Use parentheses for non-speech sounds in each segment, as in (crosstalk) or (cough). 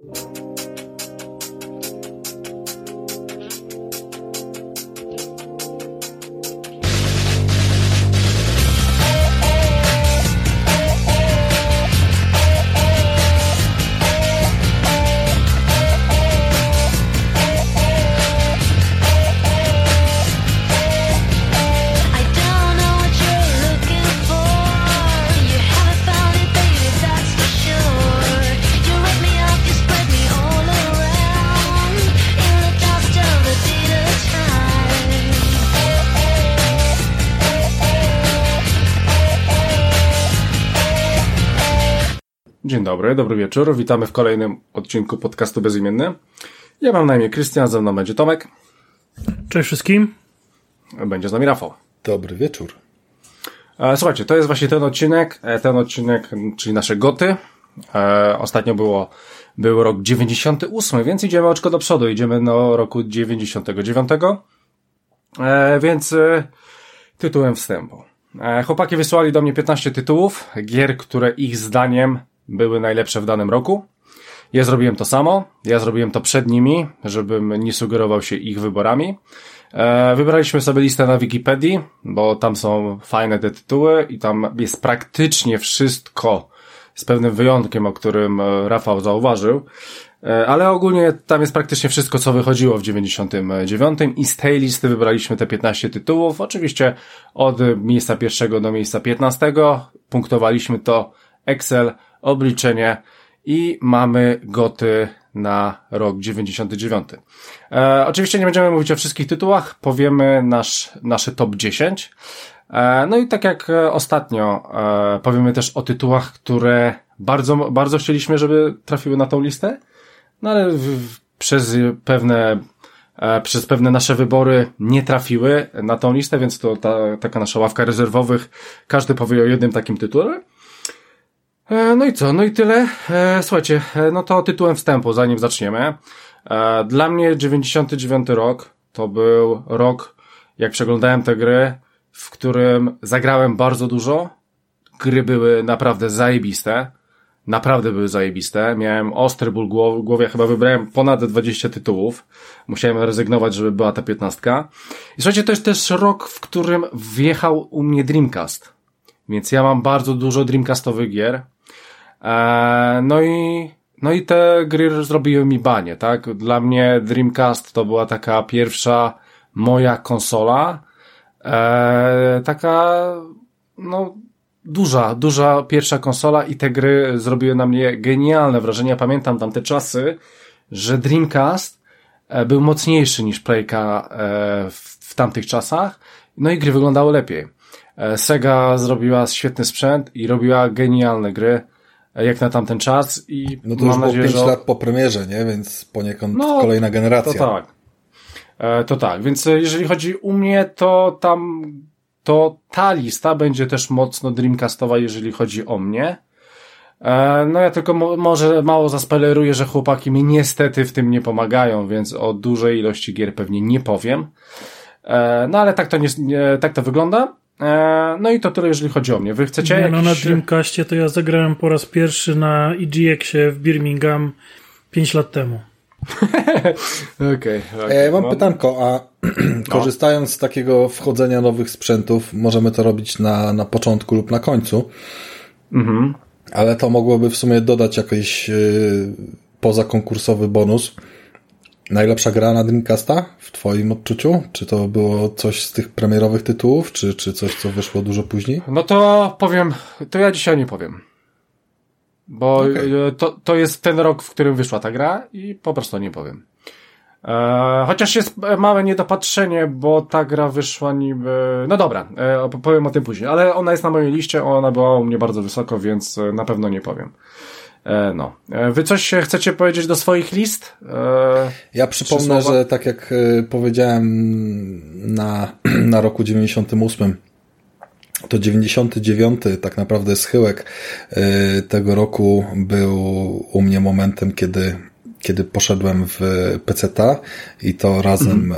I Dzień dobry, dobry wieczór. Witamy w kolejnym odcinku podcastu Bezimienny. Ja mam na imię Krystian, ze mną będzie Tomek, Cześć wszystkim. będzie z nami Rafał. Dobry wieczór. E, Słuchajcie, to jest właśnie ten odcinek, e, ten odcinek, czyli nasze goty. E, Ostatnio było, był rok 98, więc idziemy oczko do przodu, idziemy do roku 99. E, Więc tytułem wstępu. Chłopaki wysłali do mnie 15 tytułów, gier, które ich zdaniem były najlepsze w danym roku. Ja zrobiłem to samo, ja zrobiłem to przed nimi, żebym nie sugerował się ich wyborami. E, wybraliśmy sobie listę na Wikipedii, bo tam są fajne te tytuły i tam jest praktycznie wszystko, z pewnym wyjątkiem, o którym e, Rafał zauważył. E, Ale ogólnie tam jest praktycznie wszystko, co wychodziło w 99 i z tej listy wybraliśmy te 15 tytułów. Oczywiście od miejsca pierwszego do miejsca 15 punktowaliśmy to Excel, obliczenie i mamy goty na rok 99. E, oczywiście nie będziemy mówić o wszystkich tytułach, powiemy nasz, nasze top 10. E, no i tak jak ostatnio, e, powiemy też o tytułach, które bardzo, bardzo chcieliśmy, żeby trafiły na tą listę, no ale w, w, przez pewne e, przez pewne nasze wybory nie trafiły na tą listę, więc to ta, taka nasza ławka rezerwowych, każdy powie o jednym takim tytule. E, No i co? No i tyle. E, Słuchajcie, e, no to tytułem wstępu, zanim zaczniemy. Dla mnie 99 rok to był rok, jak przeglądałem te gry, w którym zagrałem bardzo dużo. Gry były naprawdę zajebiste. Naprawdę były zajebiste. Miałem ostry ból głowy, głowie, chyba wybrałem ponad 20 tytułów. Musiałem rezygnować, żeby była ta 15. I słuchajcie, to jest też rok, w którym wjechał u mnie Dreamcast. Więc ja mam bardzo dużo Dreamcastowych gier. Eee, no i, no i te gry zrobiły mi banie, tak? Dla mnie Dreamcast to była taka pierwsza moja konsola. Eee, taka, no, duża, duża pierwsza konsola i te gry zrobiły na mnie genialne wrażenie. Ja pamiętam tamte czasy, że Dreamcast e, był mocniejszy niż Playka e, w, w tamtych czasach, no i gry wyglądały lepiej. E, Sega zrobiła świetny sprzęt i robiła genialne gry, e, jak na tamten czas i No to już mam było nadzieję, 5 że... lat po premierze, nie? Więc poniekąd No, kolejna generacja. To tak. E, to tak, więc e, jeżeli chodzi u mnie, to tam, to ta lista będzie też mocno Dreamcastowa, jeżeli chodzi o mnie. E, no ja tylko mo może mało zaspoileruję, że chłopaki mi niestety w tym nie pomagają, więc o dużej ilości gier pewnie nie powiem. E, no ale tak to, nie, tak to wygląda. E, no i to tyle, jeżeli chodzi o mnie. Wy chcecie Nie, no na jakiś... Dreamcastie to ja zagrałem po raz pierwszy na EGX-ie w Birmingham 5 lat temu. (laughs) Okej. okej, E, mam no. pytanko, a (clears throat) korzystając z takiego wchodzenia nowych sprzętów, możemy to robić na, na początku lub na końcu, Mhm. ale to mogłoby w sumie dodać jakiś yy, pozakonkursowy bonus. Najlepsza gra na Dreamcasta w Twoim odczuciu? Czy to było coś z tych premierowych tytułów, czy, czy coś, co wyszło dużo później? No to powiem, to ja dzisiaj nie powiem. Bo Okej. e, to, to jest ten rok, w którym wyszła ta gra i po prostu nie powiem. E, chociaż jest e, małe niedopatrzenie, bo ta gra wyszła niby... No dobra, e, powiem o tym później, ale ona jest na mojej liście, ona była u mnie bardzo wysoko, więc e, na pewno nie powiem. E, no. E, wy coś chcecie powiedzieć do swoich list? E, Ja przypomnę, że tak jak powiedziałem na, (clears throat) na roku 98, to 99 tak naprawdę schyłek tego roku był u mnie momentem, kiedy kiedy poszedłem w peceta i to razem e,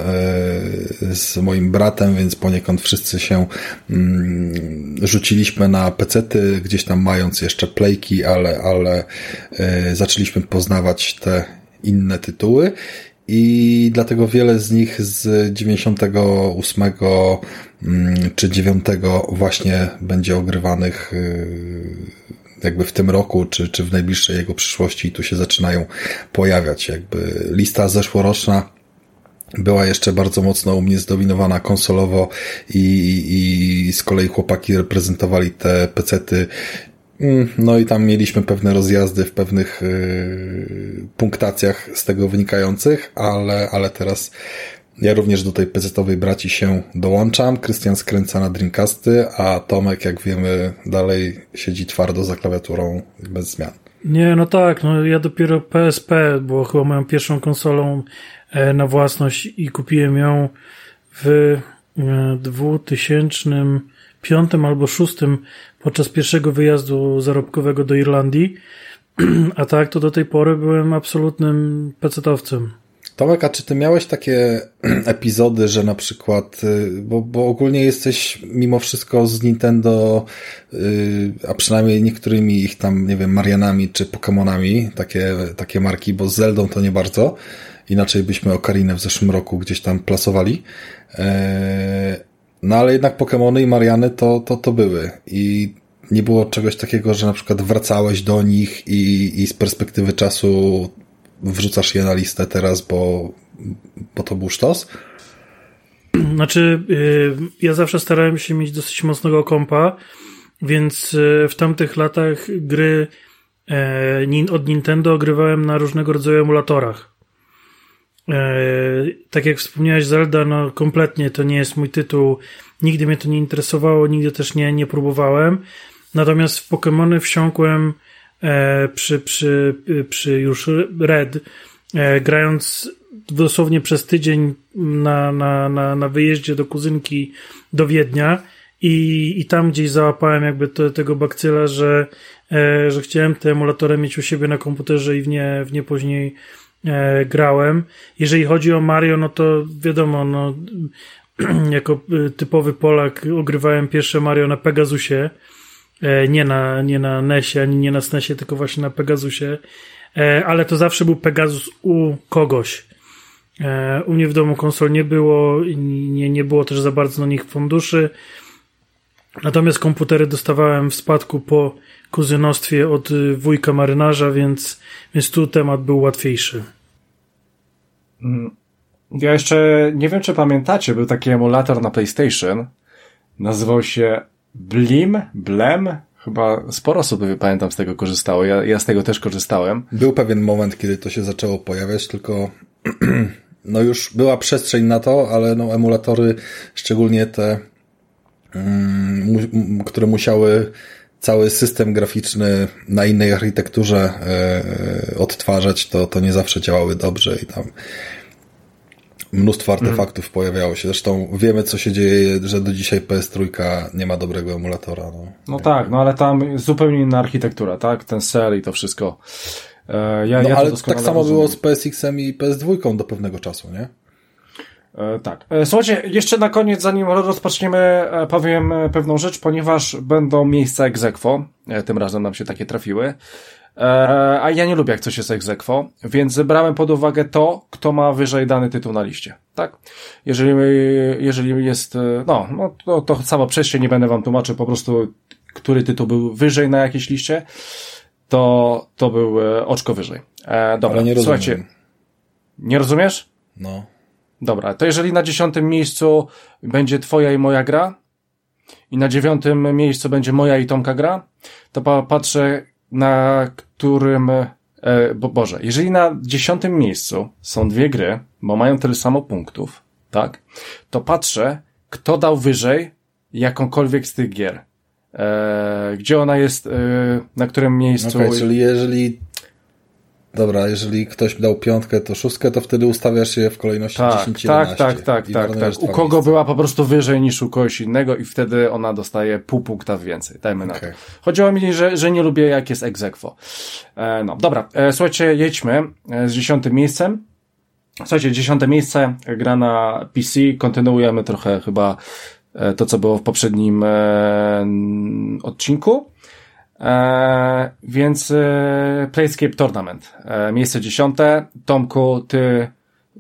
z moim bratem, więc poniekąd wszyscy się mm, rzuciliśmy na pecety, gdzieś tam mając jeszcze playki, ale, ale e, zaczęliśmy poznawać te inne tytuły. I dlatego wiele z nich z 98 mm, czy 9 właśnie będzie ogrywanych y, jakby w tym roku, czy, czy w najbliższej jego przyszłości i tu się zaczynają pojawiać. Jakby lista zeszłoroczna była jeszcze bardzo mocno u mnie zdominowana konsolowo i, i z kolei chłopaki reprezentowali te pecety Mm, No i tam mieliśmy pewne rozjazdy w pewnych yy, punktacjach z tego wynikających, ale, ale teraz ja również do tej pecetowej braci się dołączam. Krystian skręca na Dreamcasty, a Tomek, jak wiemy, dalej siedzi twardo za klawiaturą bez zmian. Nie, no tak, no ja dopiero PSP było chyba moją pierwszą konsolą e, na własność i kupiłem ją w e, 2005 albo 2006 podczas pierwszego wyjazdu zarobkowego do Irlandii. (clears throat) A tak, to do tej pory byłem absolutnym pecetowcem. Tomek, a czy ty miałeś takie (clears throat) epizody, że na przykład, y, bo, bo ogólnie jesteś mimo wszystko z Nintendo, y, a przynajmniej niektórymi ich tam, nie wiem, Marianami czy Pokémonami, takie, takie marki, bo z Zeldą to nie bardzo, inaczej byśmy Okarinę w zeszłym roku gdzieś tam plasowali. E, No ale jednak Pokémony i Mariany to, to, to były i nie było czegoś takiego, że na przykład wracałeś do nich i, i z perspektywy czasu wrzucasz je na listę teraz, bo, bo to był sztos? Znaczy, y, ja zawsze starałem się mieć dosyć mocnego kompa, więc y, w tamtych latach gry e, od Nintendo grywałem na różnego rodzaju emulatorach. E, Tak jak wspomniałeś, Zelda, no kompletnie to nie jest mój tytuł. Nigdy mnie to nie interesowało, nigdy też nie, nie próbowałem. Natomiast w Pokémony wsiąkłem przy, przy, przy już Red, e, grając dosłownie przez tydzień na, na, na, na wyjeździe do kuzynki do Wiednia i, i tam gdzieś załapałem jakby tego bakcyla, że, e, że chciałem te emulatory mieć u siebie na komputerze i w nie, w nie później e, grałem. Jeżeli chodzi o Mario, no to wiadomo, no, (clears throat) jako y, typowy Polak ogrywałem pierwsze Mario na Pegasusie, e, nie na, nie na NESie, ani nie na SNESie, tylko właśnie na Pegasusie, e, ale to zawsze był Pegasus u kogoś. E, U mnie w domu konsol nie było, nie, nie było też za bardzo na nich funduszy. Natomiast komputery dostawałem w spadku po kuzynostwie od wujka marynarza, więc, więc tu temat był łatwiejszy. Ja jeszcze nie wiem, czy pamiętacie, był taki emulator na PlayStation. Nazywał się Blim, Blem. Chyba sporo osób pamiętam z tego korzystało. Ja, ja z tego też korzystałem. Był pewien moment, kiedy to się zaczęło pojawiać, tylko (clears throat) no już była przestrzeń na to, ale no emulatory, szczególnie te, mm, mu, m, które musiały cały system graficzny na innej architekturze e, odtwarzać, to, to nie zawsze działały dobrze i tam mnóstwo artefaktów pojawiało się. Zresztą wiemy, co się dzieje, że do dzisiaj PS3 nie ma dobrego emulatora. No. No tak, no ale tam zupełnie inna architektura, tak? Ten cel i to wszystko. E, ja, No, ja ale tak samo rozumiem. było z PSX-em i PS2 do pewnego czasu, nie? E, tak. E, Słuchajcie, jeszcze na koniec, zanim rozpoczniemy, e, powiem e, pewną rzecz, ponieważ będą miejsca egzekwo, tym razem nam się takie trafiły, a ja nie lubię jak coś jest egzekwo, więc zebrałem pod uwagę to, kto ma wyżej dany tytuł na liście, tak? Jeżeli, jeżeli jest, e, no, no to, to samo przejście, nie będę wam tłumaczył po prostu, który tytuł był wyżej na jakiejś liście, to, to był e, oczko wyżej. E, dobra, Ale nie rozumiem. słuchajcie, nie rozumiesz? No. Dobra, to jeżeli na dziesiątym miejscu będzie twoja i moja gra i na dziewiątym miejscu będzie moja i Tomka gra, to pa patrzę na którym... E, bo Boże, jeżeli na dziesiątym miejscu są dwie gry, bo mają tyle samo punktów, tak, to patrzę, kto dał wyżej jakąkolwiek z tych gier. E, gdzie ona jest, e, na którym miejscu... Okej, czyli jeżeli dobra, jeżeli ktoś dał piątkę, to szóstkę, to wtedy ustawiasz je w kolejności Tak, 10 tak, 11 tak, tak, tak, marnujesz tak. U kogo miejsca. była po prostu wyżej niż u kogoś innego i wtedy ona dostaje pół punkta więcej. Dajmy na Okej. to. Chodziło mi, że, że nie lubię jak jest aequo. E, no, dobra. E, słuchajcie, jedźmy e, z dziesiątym miejscem. Słuchajcie, dziesiąte miejsce, e, gra na PC. Kontynuujemy trochę chyba e, to, co było w poprzednim e, odcinku. E, więc e, Playscape Tournament. E, miejsce dziesiąte. Tomku, ty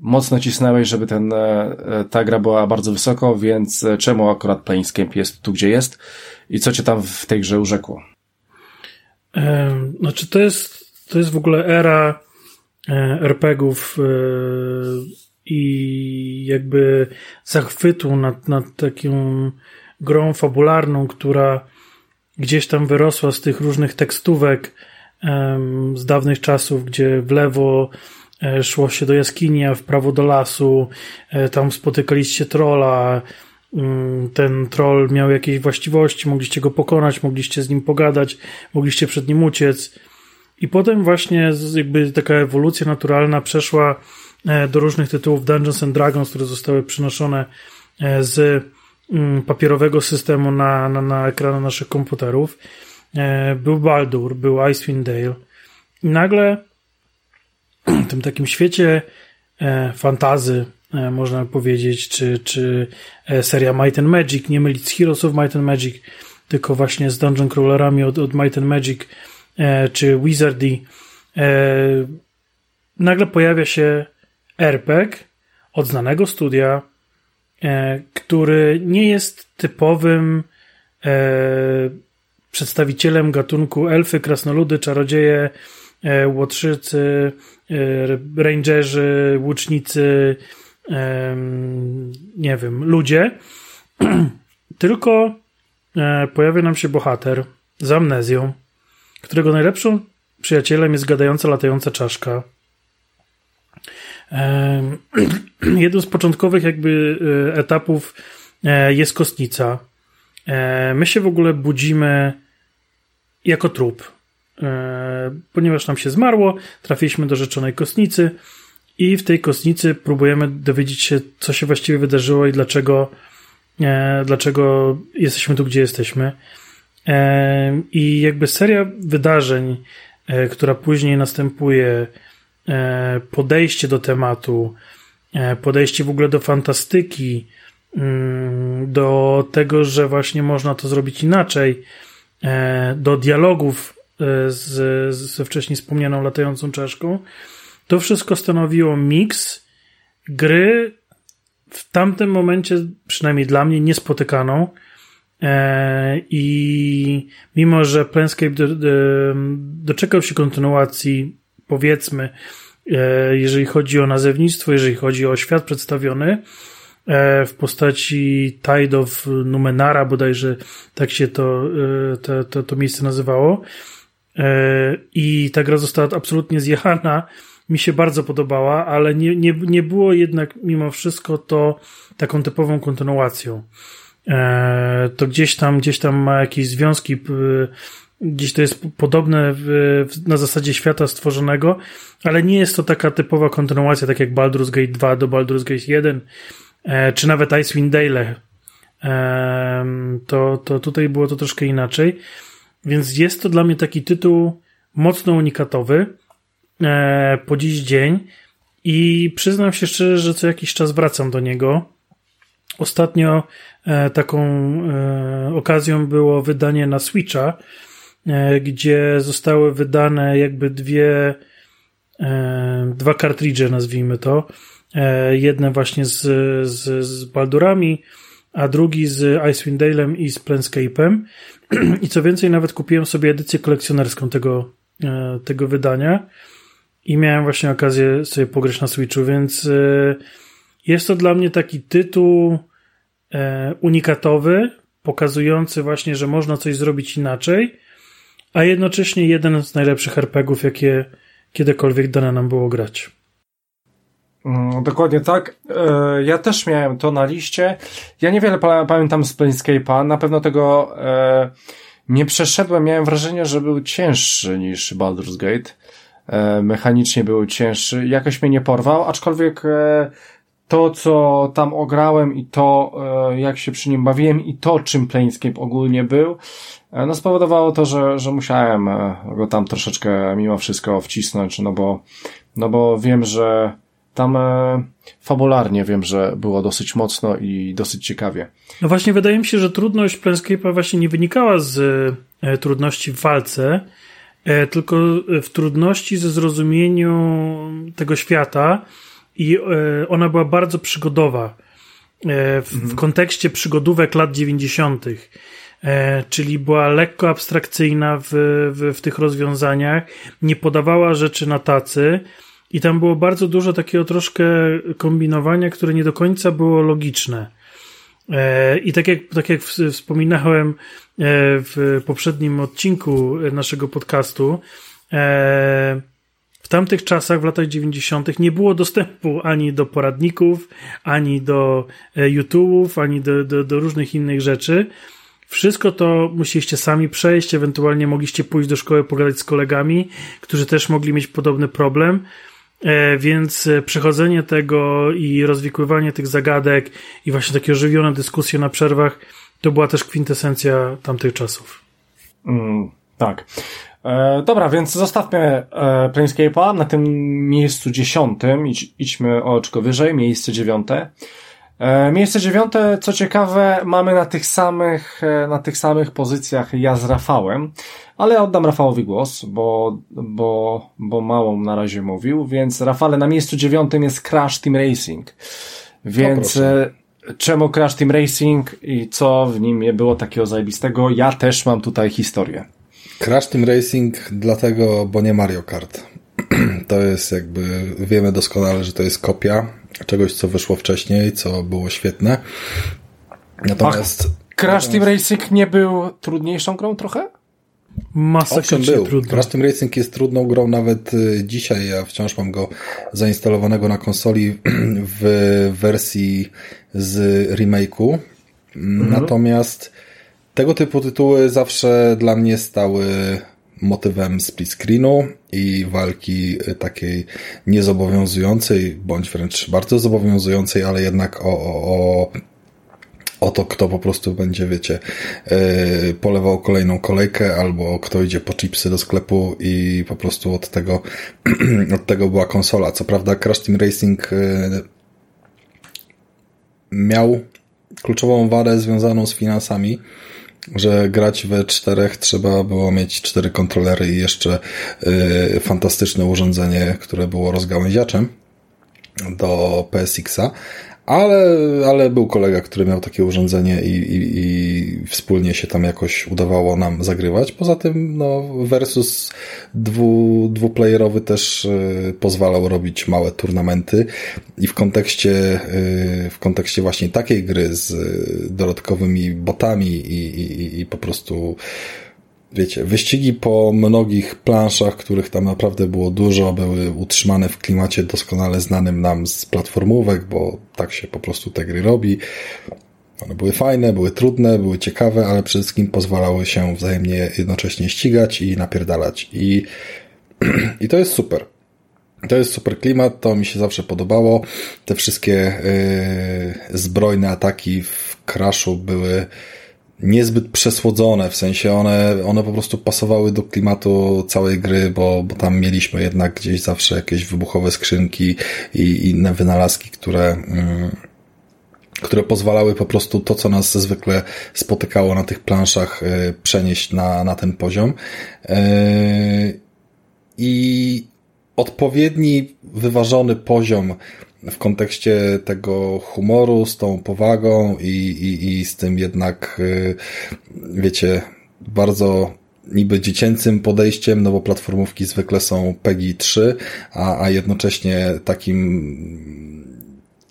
mocno cisnęłeś, żeby ten, e, e, ta gra była bardzo wysoko, więc e, czemu akurat Planescape jest tu, gdzie jest? I co cię tam w tej grze urzekło? Znaczy to jest, to jest w ogóle era RPGów i jakby zachwytu nad, nad taką grą fabularną, która gdzieś tam wyrosła z tych różnych tekstówek z dawnych czasów, gdzie w lewo e, szło się do jaskini, a w prawo do lasu, e, tam spotykaliście trolla, Mm, ten troll miał jakieś właściwości, mogliście go pokonać, mogliście z nim pogadać, mogliście przed nim uciec. I potem właśnie jakby taka ewolucja naturalna przeszła e, do różnych tytułów Dungeons and Dragons, które zostały przynoszone z papierowego systemu na, na, na ekrany naszych komputerów. E, Był Baldur, był Icewind Dale. I nagle w tym takim świecie e, fantazy, e, można powiedzieć, czy, czy seria Might and Magic, nie mylić z Heroes of Might and Magic, tylko właśnie z Dungeon Crawlerami od, od Might and Magic, czy Wizardy. Nagle pojawia się RPG od znanego studia, który nie jest typowym e, przedstawicielem gatunku elfy, krasnoludy, czarodzieje, e, łotrzycy, e, rangerzy, łucznicy, nie wiem, ludzie, (clears throat) tylko e, pojawia nam się bohater z amnezją, którego najlepszym przyjacielem jest gadająca, latająca czaszka. (clears throat) Jednym z początkowych jakby e, etapów e, jest kostnica. E, My się w ogóle budzimy jako trup, ponieważ nam się zmarło, trafiliśmy do rzeczonej kostnicy i w tej kostnicy próbujemy dowiedzieć się, co się właściwie wydarzyło i dlaczego, dlaczego jesteśmy tu, gdzie jesteśmy. I jakby seria wydarzeń, która później następuje, podejście do tematu, e, podejście w ogóle do fantastyki, mm, do tego, że właśnie można to zrobić inaczej, e, do dialogów e, z, ze wcześniej wspomnianą latającą czaszką, to wszystko stanowiło miks gry w tamtym momencie, przynajmniej dla mnie, niespotykaną. E, I mimo, że Planescape do, do, doczekał się kontynuacji, powiedzmy, e, jeżeli chodzi o nazewnictwo, jeżeli chodzi o świat przedstawiony, e, w postaci Tide of Numenara, bodajże tak się to, e, to, to, to miejsce nazywało. I ta gra została absolutnie zjechana. Mi się bardzo podobała, ale nie, nie, nie było jednak mimo wszystko to taką typową kontynuacją. To gdzieś tam, gdzieś tam ma jakieś związki, gdzieś to jest podobne w, na zasadzie świata stworzonego, ale nie jest to taka typowa kontynuacja, tak jak Baldur's Gate 2 do Baldur's Gate 1, e, czy nawet Icewind Dale. To, to tutaj było to troszkę inaczej. Więc jest to dla mnie taki tytuł mocno unikatowy e, po dziś dzień i przyznam się szczerze, że co jakiś czas wracam do niego. Ostatnio e, taką okazją było wydanie na Switcha, gdzie zostały wydane jakby dwie e, dwa kartridże, nazwijmy to. E, jedne właśnie z, z, z Baldurami, a drugi z Icewind Dale'em i z Planescape'em. (clears throat) I co więcej, nawet kupiłem sobie edycję kolekcjonerską tego, e, tego wydania i miałem właśnie okazję sobie pograć na Switchu, więc e, jest to dla mnie taki tytuł e, unikatowy, pokazujący właśnie, że można coś zrobić inaczej, a jednocześnie jeden z najlepszych RPGów, jakie kiedykolwiek dane nam było grać. Mm, Dokładnie tak. E, Ja też miałem to na liście. Ja niewiele pa- pamiętam z Planescape'a. Na pewno tego e, nie przeszedłem. Miałem wrażenie, że był cięższy niż Baldur's Gate. e, mechanicznie był cięższy. Jakoś mnie nie porwał, aczkolwiek to, co tam ograłem i to, jak się przy nim bawiłem i to, czym Planescape ogólnie był, no spowodowało to, że, że musiałem e, go tam troszeczkę mimo wszystko wcisnąć, no bo, no bo wiem, że tam e, fabularnie wiem, że było dosyć mocno i dosyć ciekawie. No właśnie, wydaje mi się, że trudność Planescape'a właśnie nie wynikała z e, trudności w walce, e, tylko w trudności ze zrozumieniu tego świata i e, ona była bardzo przygodowa e, w, w kontekście przygodówek lat 90. E, czyli była lekko abstrakcyjna w, w, w tych rozwiązaniach, nie podawała rzeczy na tacy i tam było bardzo dużo takiego troszkę kombinowania, które nie do końca było logiczne. E, I tak jak, tak jak wspominałem e, w poprzednim odcinku naszego podcastu, w tamtych czasach, w latach 90., nie było dostępu ani do poradników, ani do YouTube'ów, ani do, do, do różnych innych rzeczy. Wszystko to musieliście sami przejść, ewentualnie mogliście pójść do szkoły, pogadać z kolegami, którzy też mogli mieć podobny problem. E, Więc e, przechodzenie tego i rozwikływanie tych zagadek i właśnie takie ożywione dyskusje na przerwach to była też kwintesencja tamtych czasów. Mm, tak. E, dobra, więc zostawmy e, Planescape'a na tym miejscu dziesiątym. Idź, idźmy o oczko wyżej, miejsce dziewiąte. E, miejsce dziewiąte, co ciekawe, mamy na tych samych, e, na tych samych pozycjach ja z Rafałem, ale oddam Rafałowi głos, bo, bo, bo mało na razie mówił, więc Rafale, na miejscu dziewiątym jest Crash Team Racing. Więc proszę. e, czemu Crash Team Racing i co w nim było takiego zajebistego? Ja też mam tutaj historię. Crash Team Racing dlatego, bo nie Mario Kart. To jest jakby, wiemy doskonale, że to jest kopia czegoś, co wyszło wcześniej, co było świetne. Natomiast Crash Team Racing nie był trudniejszą grą trochę? Masakrycznie był. trudno. Crash Team Racing jest trudną grą nawet y, dzisiaj. Ja wciąż mam go zainstalowanego na konsoli (clears throat) w wersji z remake'u. Natomiast tego typu tytuły zawsze dla mnie stały motywem split screenu i walki y, takiej niezobowiązującej, bądź wręcz bardzo zobowiązującej, ale jednak o, o, o o to, kto po prostu będzie, wiecie, yy, polewał kolejną kolejkę, albo kto idzie po chipsy do sklepu i po prostu od tego, (clears throat) od tego była konsola. Co prawda Crash Team Racing yy, miał kluczową wadę związaną z finansami, że grać we czterech trzeba było mieć cztery kontrolery i jeszcze yy, fantastyczne urządzenie, które było rozgałęziaczem do PSX-a, ale, ale był kolega, który miał takie urządzenie i, i, i wspólnie się tam jakoś udawało nam zagrywać. Poza tym, no, versus dwu, dwuplayerowy też y, pozwalał robić małe turnamenty i w kontekście, y, w kontekście właśnie takiej gry z y, dodatkowymi botami i, i, i po prostu wiecie, wyścigi po mnogich planszach, których tam naprawdę było dużo, były utrzymane w klimacie doskonale znanym nam z platformówek, bo tak się po prostu te gry robi. One były fajne, były trudne, były ciekawe, ale przede wszystkim pozwalały się wzajemnie jednocześnie ścigać i napierdalać. I, (clears throat) i to jest super. To jest super klimat, to mi się zawsze podobało. Te wszystkie yy, zbrojne ataki w Crashu były niezbyt przesłodzone, w sensie one, one po prostu pasowały do klimatu całej gry, bo, bo tam mieliśmy jednak gdzieś zawsze jakieś wybuchowe skrzynki i inne wynalazki, które, mm, które pozwalały po prostu to, co nas zwykle spotykało na tych planszach, y, przenieść na, na ten poziom. Y, I odpowiedni, wyważony poziom w kontekście tego humoru, z tą powagą i, i, i z tym jednak, y, wiecie, bardzo niby dziecięcym podejściem, no bo platformówki zwykle są PEGI 3, a, a jednocześnie takim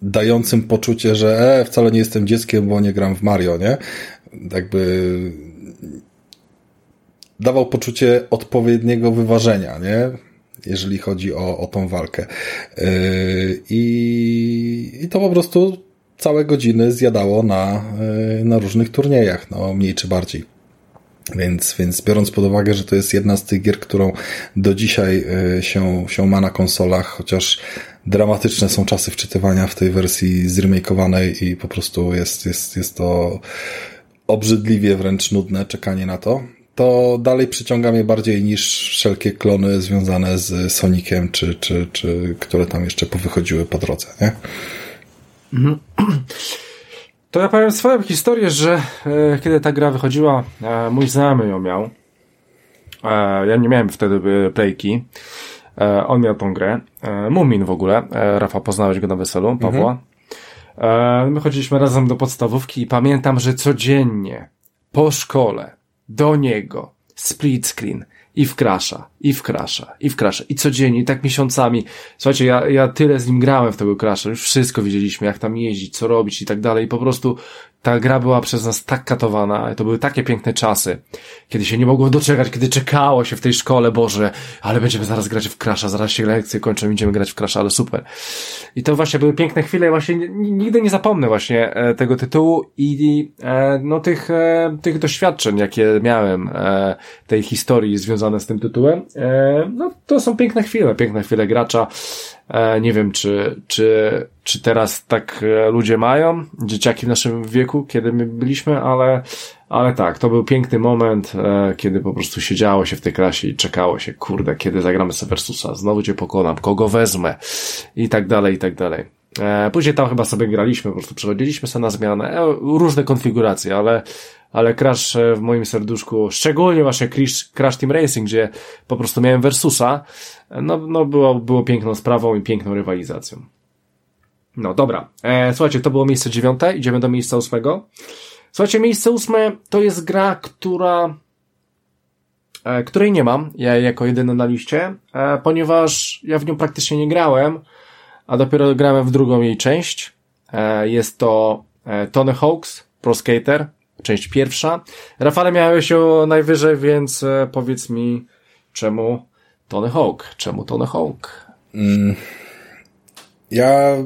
dającym poczucie, że e, wcale nie jestem dzieckiem, bo nie gram w Mario, nie? Jakby dawał poczucie odpowiedniego wyważenia, nie? Jeżeli chodzi o, o tą walkę. Yy, I, I to po prostu całe godziny zjadało na, yy, na różnych turniejach, no mniej czy bardziej. Więc, więc biorąc pod uwagę, że to jest jedna z tych gier, którą do dzisiaj y, się, się ma na konsolach, chociaż dramatyczne są czasy wczytywania w tej wersji zremakeowanej i po prostu jest, jest, jest to obrzydliwie wręcz nudne czekanie na to, to dalej przyciąga mnie bardziej niż wszelkie klony związane z Soniciem, czy, czy, czy które tam jeszcze powychodziły po drodze, nie? To ja powiem swoją historię, że e, kiedy ta gra wychodziła, e, mój znajomy ją miał. E, ja nie miałem wtedy e, playki. E, on miał tą grę. E, Mumin w ogóle. Rafa, poznałeś go na weselu, Pawła. E, my chodziliśmy razem do podstawówki i pamiętam, że codziennie po szkole do niego split screen i wkrasza, i wkrasza, i wkrasza. I codziennie, i tak miesiącami. Słuchajcie, ja, ja tyle z nim grałem w tego crasha, już wszystko wiedzieliśmy, jak tam jeździć, co robić i tak dalej. I po prostu ta gra była przez nas tak katowana, to były takie piękne czasy, kiedy się nie mogło doczekać, kiedy czekało się w tej szkole, Boże, ale będziemy zaraz grać w crasha, zaraz się lekcje kończą, idziemy grać w crasha, ale super. I to właśnie były piękne chwile właśnie nigdy nie zapomnę właśnie e, tego tytułu i e, no tych, e, tych doświadczeń, jakie miałem, tej historii związane z tym tytułem. No to są piękne chwile, piękne chwile gracza. E, nie wiem, czy, czy, czy teraz tak e, ludzie mają, dzieciaki w naszym wieku, kiedy my byliśmy, ale, ale tak, to był piękny moment, e, kiedy po prostu siedziało się w tej klasie i czekało się, kurde, kiedy zagramy sobie Versusa, znowu cię pokonam, kogo wezmę i tak dalej, i tak dalej. E, później tam chyba sobie graliśmy, po prostu przechodziliśmy sobie na zmianę, e, różne konfiguracje, ale, ale Crash e, w moim serduszku, szczególnie właśnie Crash, Crash Team Racing, gdzie po prostu miałem Versusa, no, no było, było piękną sprawą i piękną rywalizacją. No dobra, e, słuchajcie, to było miejsce dziewiąte, idziemy do miejsca ósmego. Słuchajcie, miejsce ósme to jest gra, która której nie mam, ja jako jedyny na liście, ponieważ ja w nią praktycznie nie grałem, a dopiero grałem w drugą jej część. E, jest to e, Tony Hawk's Pro Skater, część pierwsza. Rafale miałeś ją najwyżej, więc e, powiedz mi, czemu Tony Hawk? Czemu Tony Hawk? Ja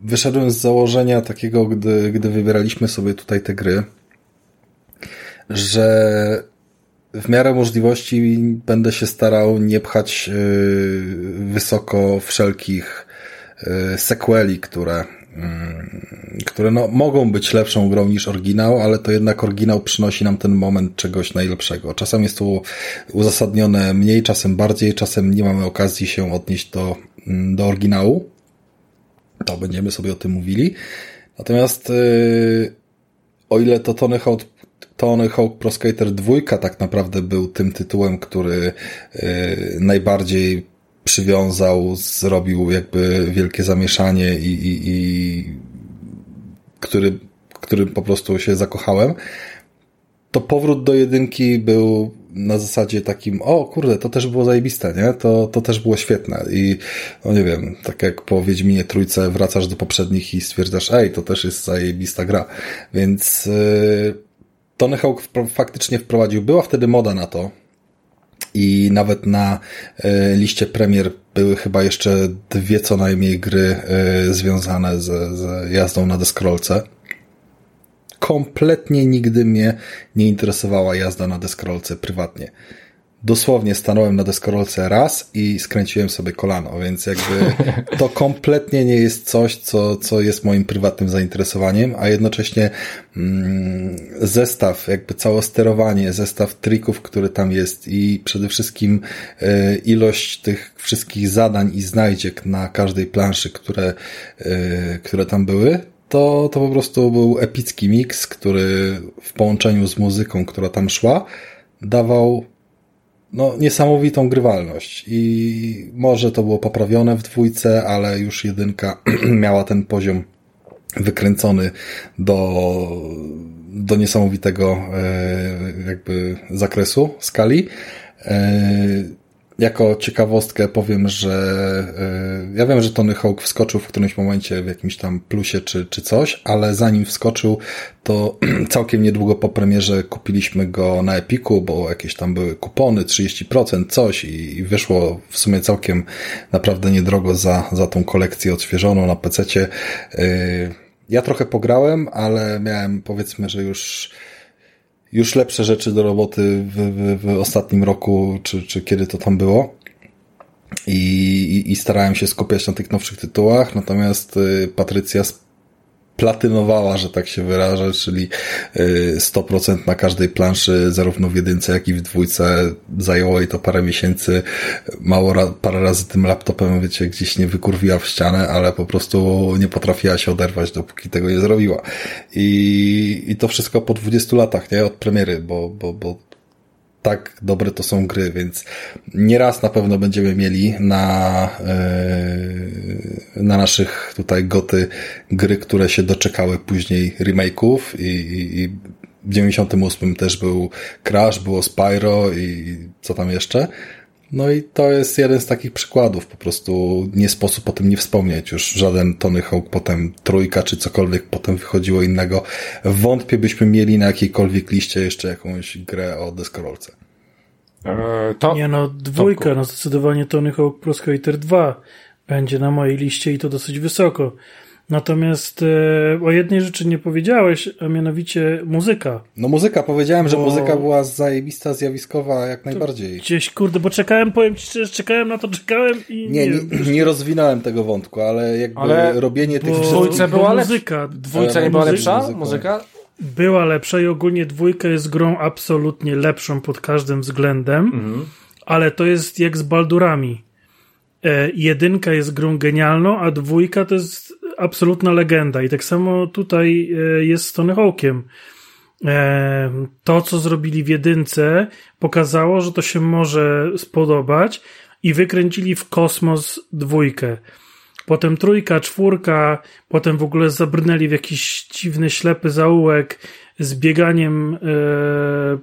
wyszedłem z założenia takiego, gdy, gdy wybieraliśmy sobie tutaj te gry, że w miarę możliwości będę się starał nie pchać yy, wysoko wszelkich sequeli, które, yy, które no, mogą być lepszą grą niż oryginał, ale to jednak oryginał przynosi nam ten moment czegoś najlepszego. Czasem jest to uzasadnione mniej, czasem bardziej, czasem nie mamy okazji się odnieść do, mm, do oryginału. To będziemy sobie o tym mówili. Natomiast yy, o ile to Tony Hawk, Tony Hawk Pro Skater 2 tak naprawdę był tym tytułem, który yy, najbardziej przywiązał, zrobił jakby wielkie zamieszanie i, i, i który, którym po prostu się zakochałem, to powrót do jedynki był na zasadzie takim, o kurde, to też było zajebiste, nie? To, to też było świetne i no nie wiem, tak jak po Wiedźminie Trójce wracasz do poprzednich i stwierdzasz, ej, to też jest zajebista gra. Więc yy, Tony Hawk faktycznie wprowadził, była wtedy moda na to, i nawet na y, liście premier były chyba jeszcze dwie co najmniej gry y, związane z, z jazdą na deskrolce. Kompletnie nigdy mnie nie interesowała jazda na deskorolce prywatnie. Dosłownie stanąłem na deskorolce raz i skręciłem sobie kolano, więc jakby (laughs) to kompletnie nie jest coś, co, co jest moim prywatnym zainteresowaniem, a jednocześnie mm, zestaw, jakby całe sterowanie, zestaw trików, który tam jest i przede wszystkim y, ilość tych wszystkich zadań i znajdziek na każdej planszy, które, y, które tam były, to, to po prostu był epicki miks, który w połączeniu z muzyką, która tam szła, dawał no, niesamowitą grywalność. I może to było poprawione w dwójce, ale już jedynka (clears throat) miała ten poziom wykręcony do, do niesamowitego e, jakby zakresu, skali. E, jako ciekawostkę powiem, że y, ja wiem, że Tony Hawk wskoczył w którymś momencie w jakimś tam plusie czy, czy coś, ale zanim wskoczył, to (clears throat) całkiem niedługo po premierze kupiliśmy go na Epiku, bo jakieś tam były kupony, 30%, coś i, i wyszło w sumie całkiem naprawdę niedrogo za, za tą kolekcję odświeżoną na PC-cie. Y, ja trochę pograłem, ale miałem powiedzmy, że już już lepsze rzeczy do roboty w, w, w ostatnim roku, czy, czy kiedy to tam było. I, i, I starałem się skupiać na tych nowszych tytułach, natomiast y, Patrycja platynowała, że tak się wyrażę, czyli y, 100% na każdej planszy, zarówno w jedynce, jak i w dwójce. Zajęło jej to parę miesięcy. Mało ra parę razy tym laptopem, wiecie, gdzieś nie wykurwiła w ścianę, ale po prostu nie potrafiła się oderwać, dopóki tego nie zrobiła. I, i to wszystko po 20 latach, nie? Od premiery, bo, bo, bo tak dobre to są gry, więc nieraz na pewno będziemy mieli na, yy, na naszych tutaj goty gry, które się doczekały później remake'ów i, i, i w 98 też był Crash, było Spyro i co tam jeszcze. No i to jest jeden z takich przykładów, po prostu nie sposób o tym nie wspomnieć. Już żaden Tony Hawk, potem trójka, czy cokolwiek potem wychodziło innego. Wątpię byśmy mieli na jakiejkolwiek liście jeszcze jakąś grę o deskorolce. E, to, Nie no, dwójka, no zdecydowanie Tony Hawk Pro Skater 2 będzie na mojej liście i to dosyć wysoko. Natomiast e, o jednej rzeczy nie powiedziałeś, a mianowicie muzyka. No muzyka, powiedziałem, że Bo- muzyka była zajebista, zjawiskowa jak najbardziej. Gdzieś, kurde, bo czekałem, powiem ci szczerze, czekałem na to, czekałem i Nie, wiem, nie, nie rozwinąłem tego wątku, ale jakby Ale- robienie tych bo- w wszystkich... dwójce bo była lepsza. muzyka, Dwójca nie była muzyka- lepsza? muzyką. Muzyka? była lepsza i ogólnie dwójka jest grą absolutnie lepszą pod każdym względem, Mhm. ale to jest jak z Baldurami. E, jedynka jest grą genialną, a dwójka to jest absolutna legenda i tak samo tutaj e, jest z Tony Hawkiem. E, to, co zrobili w jedynce, pokazało, że to się może spodobać i wykręcili w kosmos dwójkę. Potem trójka, czwórka, potem w ogóle zabrnęli w jakiś dziwny, ślepy zaułek z bieganiem e,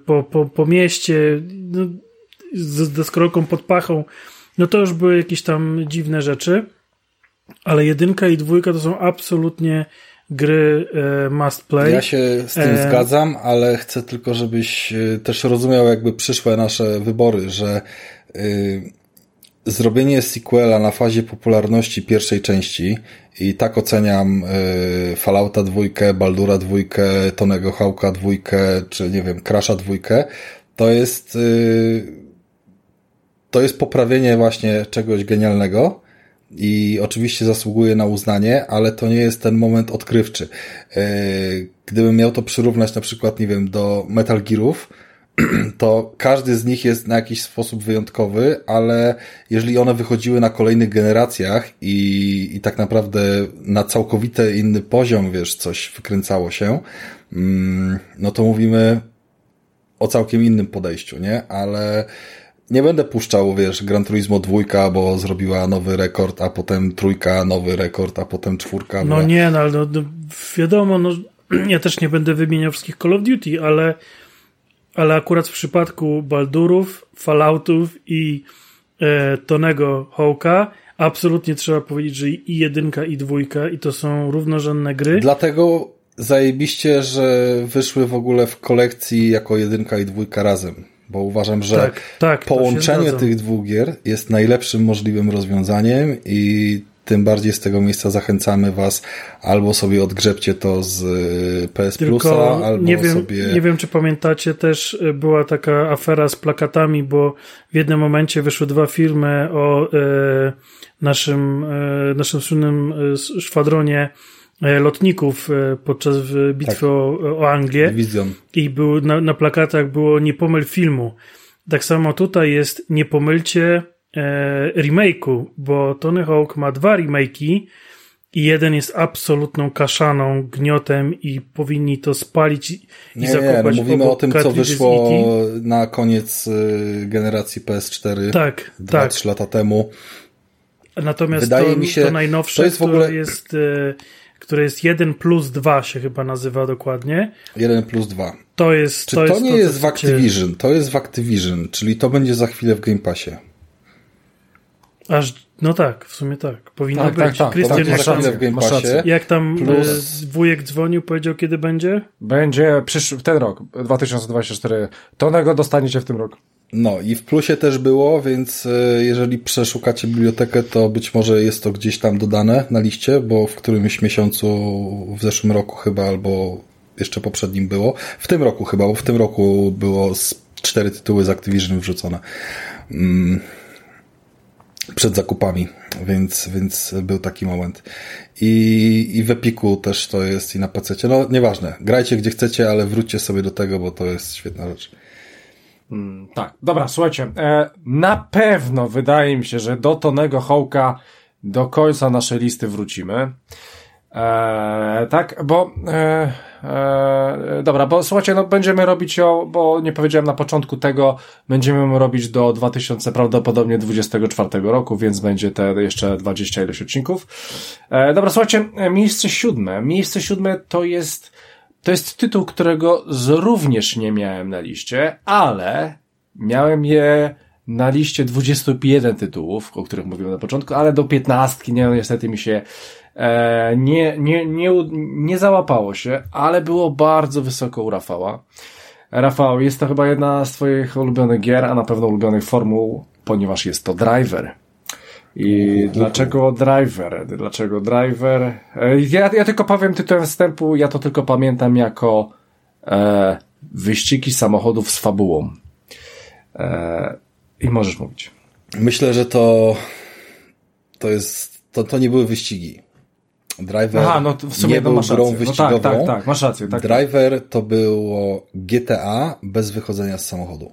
po, po, po mieście, no, z deskorolką pod pachą. No to już były jakieś tam dziwne rzeczy, ale jedynka i dwójka to są absolutnie gry e, must play. Ja się z tym E, zgadzam, ale chcę tylko, żebyś y, też rozumiał jakby przyszłe nasze wybory, że y, zrobienie sequela na fazie popularności pierwszej części i tak oceniam y, Fallouta dwójkę, Baldura dwójkę, Tonego Hawka dwójkę, czy nie wiem, Crasha dwójkę, to jest y, to jest poprawienie właśnie czegoś genialnego i oczywiście zasługuje na uznanie, ale to nie jest ten moment odkrywczy. Yy, Gdybym miał to przyrównać na przykład, nie wiem, do Metal Gearów, (clears throat) to każdy z nich jest na jakiś sposób wyjątkowy, ale jeżeli one wychodziły na kolejnych generacjach i, i tak naprawdę na całkowite inny poziom, wiesz, coś wykręcało się, mm, no to mówimy o całkiem innym podejściu, nie? Ale nie będę puszczał, wiesz, Gran Turismo dwójka, bo zrobiła nowy rekord, a potem trójka, nowy rekord, a potem czwórka. No nie, no, ale no, no, wiadomo, no, (clears throat) ja też nie będę wymieniał wszystkich Call of Duty, ale, ale akurat w przypadku Baldurów, Falloutów i e, Tonego Hawka absolutnie trzeba powiedzieć, że i jedynka i dwójka i to są równorzędne gry. Dlatego zajebiście, że wyszły w ogóle w kolekcji jako jedynka i dwójka razem, bo uważam, że tak, tak, połączenie tych dwóch gier jest najlepszym możliwym rozwiązaniem i tym bardziej z tego miejsca zachęcamy Was albo sobie odgrzebcie to z y, PS Plusa, Tylko albo nie wiem, sobie... nie wiem, czy pamiętacie, też y, była taka afera z plakatami, bo w jednym momencie wyszły dwa filmy o e, naszym, e, naszym słynnym szwadronie lotników e, podczas w- bitwy Tak. o, o Anglię Vision. i był, na, na plakatach było nie pomyl filmu. Tak samo tutaj jest nie pomylcie e, remake'u, bo Tony Hawk ma dwa remake'i i jeden jest absolutną kaszaną, gniotem i powinni to spalić i, Nie, nie, zakopać no mówimy o tym, co wyszło na koniec generacji PS4 Tak, 2-3 tak. lata temu. Natomiast Wydaje to, mi się- to najnowsze, to jest w ogóle- jest, e, które jest 1 plus 2 się chyba nazywa dokładnie. 1 plus 2. To jest Czy to, to, jest nie to, jest w Activision? To jest w Activision, czyli to będzie za chwilę w Game Passie. Aż, no tak, w sumie tak. Powinno Tak, być. tak, tak. To Krystian, będzie jak tam, jak tam Plus- e, wujek dzwonił, powiedział kiedy będzie? Będzie przysz... ten rok, 2024. Tonego dostaniecie w tym roku. No i w plusie też było, więc e, jeżeli przeszukacie bibliotekę, to być może jest to gdzieś tam dodane na liście, bo w którymś miesiącu w zeszłym roku chyba albo jeszcze poprzednim było. W tym roku chyba, bo w tym roku było cztery tytuły z Activision wrzucone. Mm, przed zakupami, więc, więc był taki moment. I, I w Epiku też to jest i na PC. No nieważne, grajcie gdzie chcecie, ale wróćcie sobie do tego, bo to jest świetna rzecz. Tak, dobra, słuchajcie, e, na pewno wydaje mi się, że do Tonego Hołka do końca naszej listy wrócimy. E, tak, bo e, e, dobra, bo słuchajcie, no będziemy robić ją, bo nie powiedziałem na początku tego, będziemy robić do 2000 prawdopodobnie 24 roku, więc będzie te jeszcze 20 ileś odcinków. E, dobra, słuchajcie, e, miejsce siódme. Miejsce siódme to jest to jest tytuł, którego również nie miałem na liście, ale miałem je na liście 21 tytułów, o których mówiłem na początku, ale do 15 nie, niestety mi się e, nie, nie, nie, nie załapało się, ale było bardzo wysoko u Rafała. Rafał, jest to chyba jedna z twoich ulubionych gier, a na pewno ulubionych formuł, ponieważ jest to Driver. I dlaczego driver? Dlaczego driver? E, Ja, ja tylko powiem tytułem wstępu, ja to tylko pamiętam jako e, wyścigi samochodów z fabułą. E, I możesz mówić. Myślę, że to to jest, to, to nie były wyścigi. Driver Aha, no w sumie nie był masz grą rację. No wyścigową. tak, tak, tak, masz rację. Tak, tak. Driver to było GTA bez wychodzenia z samochodu.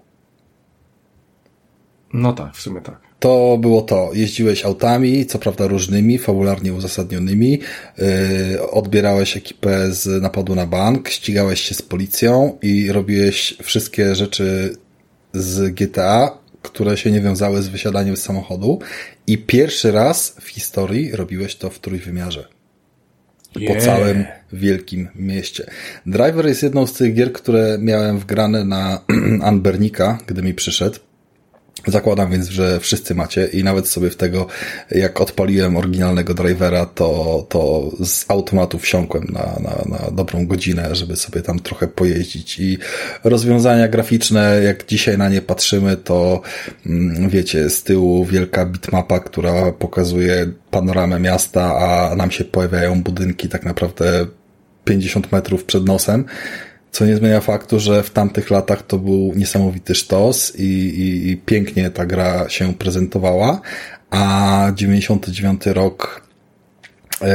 No tak, w sumie tak. To było to. Jeździłeś autami, co prawda różnymi, fabularnie uzasadnionymi, yy, odbierałeś ekipę z napadu na bank, ścigałeś się z policją i robiłeś wszystkie rzeczy z GTA, które się nie wiązały z wysiadaniem z samochodu i pierwszy raz w historii robiłeś to w trójwymiarze po Yeah. całym wielkim mieście. Driver jest jedną z tych gier, które miałem wgrane na (clears throat) Anbernika, gdy mi przyszedł. Zakładam więc, że wszyscy macie i nawet sobie w tego, jak odpaliłem oryginalnego drivera, to, to z automatu wsiąkłem na, na, na dobrą godzinę, żeby sobie tam trochę pojeździć i rozwiązania graficzne, jak dzisiaj na nie patrzymy, to mm, wiecie, z tyłu wielka bitmapa, która pokazuje panoramę miasta, a nam się pojawiają budynki tak naprawdę 50 metrów przed nosem. Co nie zmienia faktu, że w tamtych latach to był niesamowity sztos i, i, i pięknie ta gra się prezentowała, a 99 rok yy,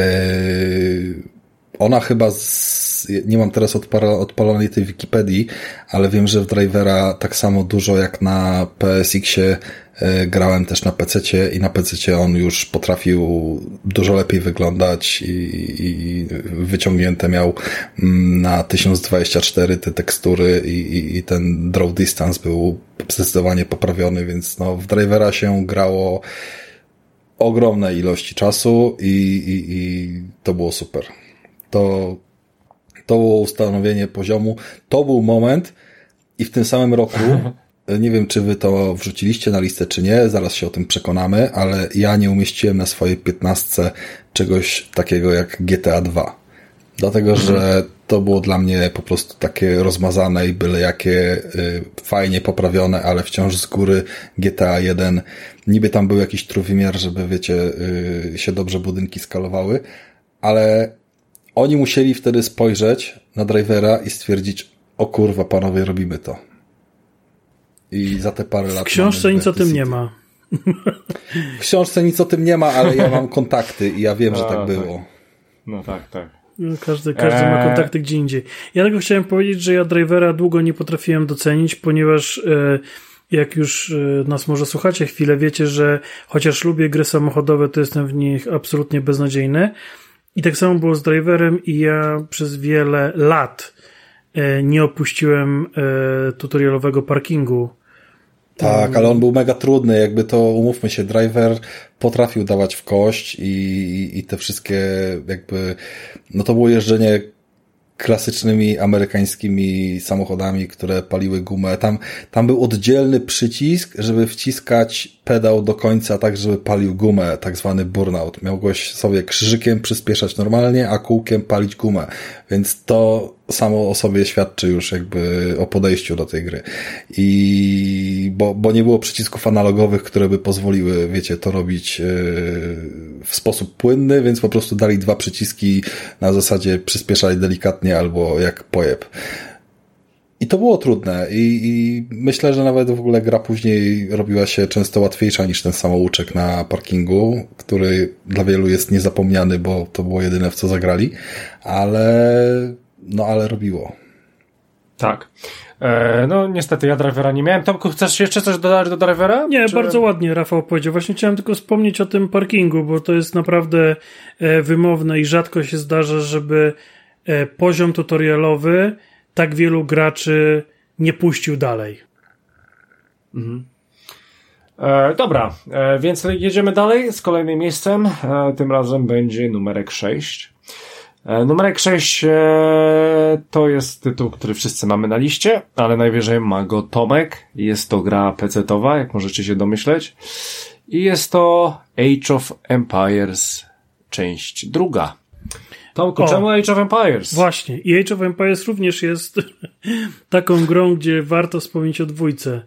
ona chyba z, nie mam teraz odpalonej tej Wikipedii, ale wiem, że w Drivera tak samo dużo jak na PSX-ie grałem też na PC i na PC on już potrafił dużo lepiej wyglądać i, i wyciągnięte miał mm, na 1024 te tekstury i, i, i ten draw distance był zdecydowanie poprawiony, więc no w Drivera się grało ogromne ilości czasu i, i, i to było super. To, to było ustanowienie poziomu. To był moment i w tym samym roku, (laughs) nie wiem czy wy to wrzuciliście na listę czy nie, zaraz się o tym przekonamy, ale ja nie umieściłem na swojej 15 czegoś takiego jak GTA 2. Dlatego, że to było dla mnie po prostu takie rozmazane i byle jakie y, fajnie poprawione, ale wciąż z góry GTA 1. Niby tam był jakiś trójwymiar, żeby wiecie, y, się dobrze budynki skalowały, ale oni musieli wtedy spojrzeć na drivera i stwierdzić, o kurwa, panowie, robimy to. I za te parę lat. W książce nic o tym nie ma. W książce nic o tym nie ma, ale ja mam kontakty i ja wiem, że A, tak tak. było. No tak, tak. No, Każdy, każdy ma Eee. kontakty gdzie indziej. Ja tylko chciałem powiedzieć, że ja drivera długo nie potrafiłem docenić, ponieważ e, jak już e, nas może słuchacie chwilę, wiecie, że chociaż lubię gry samochodowe, to jestem w nich absolutnie beznadziejny. I tak samo było z driverem i ja przez wiele lat e, nie opuściłem e, tutorialowego parkingu. Tak, ale on był mega trudny, jakby to, umówmy się, driver potrafił dawać w kość i, i, i te wszystkie jakby, no to było jeżdżenie klasycznymi amerykańskimi samochodami, które paliły gumę. Tam, tam był oddzielny przycisk, żeby wciskać pedał do końca tak, żeby palił gumę, tak zwany burnout. Miałgoś sobie krzyżykiem przyspieszać normalnie, a kółkiem palić gumę. Więc to samo o sobie świadczy już jakby o podejściu do tej gry. I bo, bo nie było przycisków analogowych, które by pozwoliły, wiecie, to robić yy, w sposób płynny, więc po prostu dali dwa przyciski na zasadzie przyspieszaj delikatnie albo jak pojeb. I to było trudne i, i myślę, że nawet w ogóle gra później robiła się często łatwiejsza niż ten samouczek na parkingu, który dla wielu jest niezapomniany, bo to było jedyne w co zagrali, ale no ale robiło. Tak. E, no niestety ja drivera nie miałem. Tomku, chcesz jeszcze coś dodać do drivera? Nie, Czy- bardzo ładnie Rafał powiedział. Właśnie chciałem tylko wspomnieć o tym parkingu, bo to jest naprawdę e, wymowne i rzadko się zdarza, żeby e, poziom tutorialowy tak wielu graczy nie puścił dalej. E, dobra, e, więc jedziemy dalej z kolejnym miejscem. E, tym razem będzie numerek 6. E, numerek 6 e, to jest tytuł, który wszyscy mamy na liście, ale najwyżej ma go Tomek. Jest to gra PC-towa, jak możecie się domyśleć. I jest to Age of Empires, część druga. Tomku, O. czemu Age of Empires? Właśnie. I Age of Empires również jest (laughs) taką grą, gdzie warto wspomnieć o dwójce.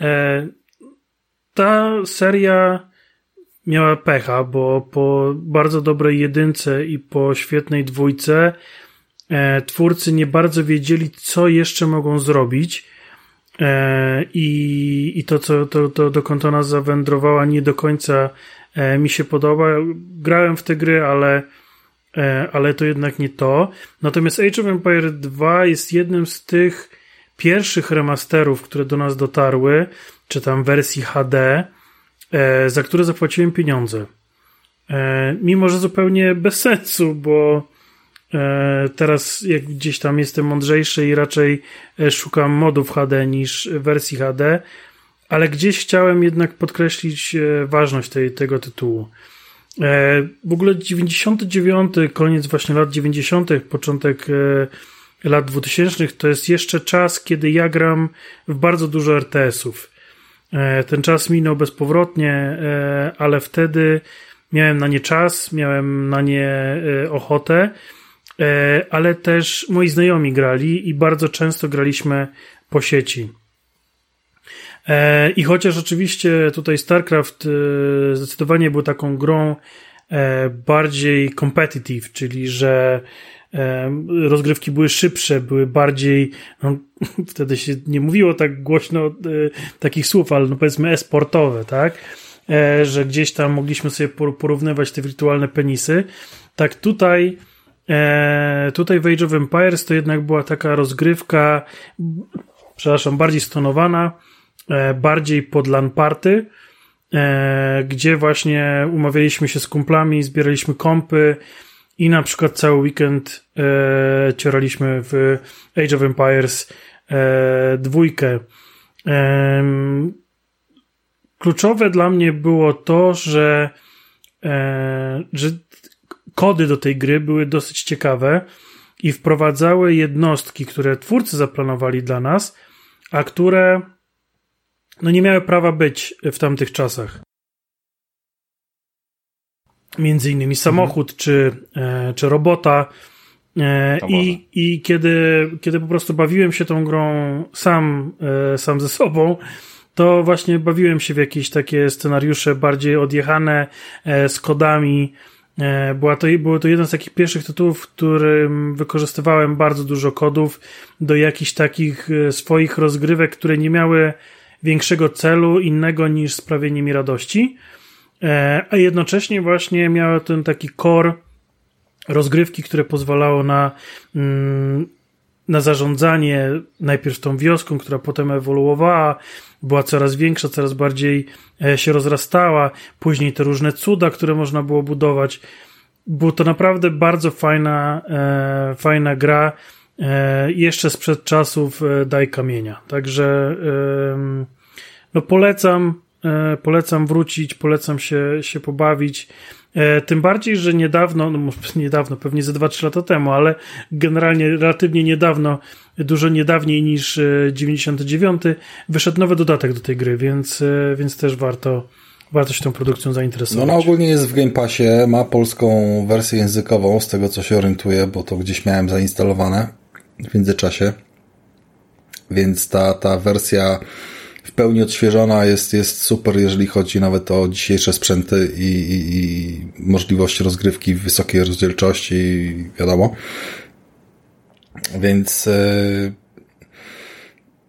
E, ta seria miała pecha, bo po bardzo dobrej jedynce i po świetnej dwójce e, twórcy nie bardzo wiedzieli, co jeszcze mogą zrobić. E, I, i to, co to, to, dokąd ona zawędrowała, nie do końca e, mi się podoba. Grałem w te gry, ale E, ale to jednak nie to. Natomiast Age of Empire 2 jest jednym z tych pierwszych remasterów, które do nas dotarły, czy tam wersji HD, za które zapłaciłem pieniądze. E, Mimo, że zupełnie bez sensu, bo e, teraz jak gdzieś tam jestem mądrzejszy i raczej e, szukam modów HD niż wersji HD, ale gdzieś chciałem jednak podkreślić e, ważność tej, tego tytułu. E, W ogóle 99, koniec właśnie lat 90., początek e, lat 2000 to jest jeszcze czas, kiedy ja gram w bardzo dużo RTS-ów. E, Ten czas minął bezpowrotnie, e, ale wtedy miałem na nie czas, miałem na nie e, ochotę, ale też moi znajomi grali i bardzo często graliśmy po sieci. I chociaż oczywiście tutaj StarCraft zdecydowanie był taką grą bardziej competitive, czyli że rozgrywki były szybsze, były bardziej, no, (laughs) wtedy się nie mówiło tak głośno e, takich słów, ale no powiedzmy e-sportowe, tak? E, Że gdzieś tam mogliśmy sobie por- porównywać te wirtualne penisy. Tak tutaj e, tutaj w Age of Empires to jednak była taka rozgrywka, przepraszam, bardziej stonowana, bardziej pod LAN party, e, gdzie właśnie umawialiśmy się z kumplami, zbieraliśmy kompy i na przykład cały weekend e, cioraliśmy w Age of Empires e, dwójkę. Em, kluczowe dla mnie było to, że, e, że kody do tej gry były dosyć ciekawe i wprowadzały jednostki, które twórcy zaplanowali dla nas, a które no nie miały prawa być w tamtych czasach. Między innymi samochód czy, e, czy robota. E. I, I kiedy, kiedy po prostu bawiłem się tą grą sam, e, sam ze sobą, to właśnie bawiłem się w jakieś takie scenariusze bardziej odjechane z kodami. Była to, było to jeden z takich pierwszych tytułów, w którym wykorzystywałem bardzo dużo kodów do jakichś takich swoich rozgrywek, które nie miały większego celu innego niż sprawienie mi radości, a jednocześnie właśnie miały ten taki core rozgrywki, które pozwalało na, mm, na zarządzanie najpierw tą wioską, która potem ewoluowała, była coraz większa, coraz bardziej e, się rozrastała, później te różne cuda, które można było budować. Było to naprawdę bardzo fajna, e, fajna gra, e, jeszcze sprzed czasów e, Daj Kamienia. Także no polecam, e, polecam wrócić, polecam się, się pobawić. E, Tym bardziej, że niedawno, no (laughs) niedawno, pewnie ze 2-3 lata temu, ale generalnie relatywnie niedawno, dużo niedawniej niż e, 99, wyszedł nowy dodatek do tej gry, więc, e, więc też warto, warto się tą produkcją No zainteresować. ona ogólnie jest w Game Passie, ma polską wersję językową, z tego co się orientuję, bo to gdzieś miałem zainstalowane w międzyczasie. Więc ta, ta wersja pełni odświeżona, jest, jest super, jeżeli chodzi nawet o dzisiejsze sprzęty i, i, i możliwość rozgrywki w wysokiej rozdzielczości, wiadomo. Więc yy,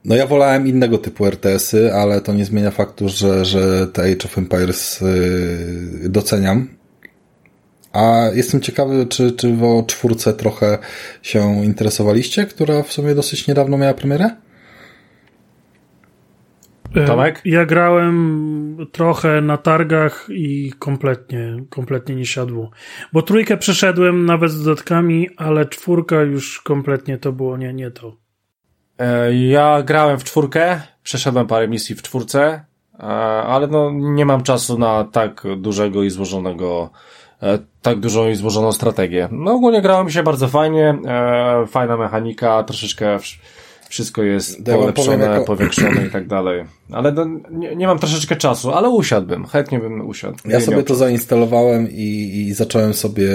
no ja wolałem innego typu RTS-y, ale to nie zmienia faktu, że, że te Age of Empires yy, doceniam. A jestem ciekawy, czy, czy o czwórce trochę się interesowaliście, która w sumie dosyć niedawno miała premierę? E, Tomek? Ja grałem trochę na targach i kompletnie, kompletnie nie siadło. Bo trójkę przeszedłem nawet z dodatkami, ale czwórka już kompletnie to było nie, nie to. E, Ja grałem w czwórkę, przeszedłem parę misji w czwórce, e, ale no nie mam czasu na tak dużego i złożonego, tak dużą i złożoną strategię. No ogólnie grało mi się bardzo fajnie, fajna mechanika, troszeczkę wszystko jest Ja polepszone, jako- powiększone i tak dalej. Ale no, nie, nie mam troszeczkę czasu, ale usiadłbym, chętnie bym usiadł. Ja sobie to zainstalowałem i, i zacząłem sobie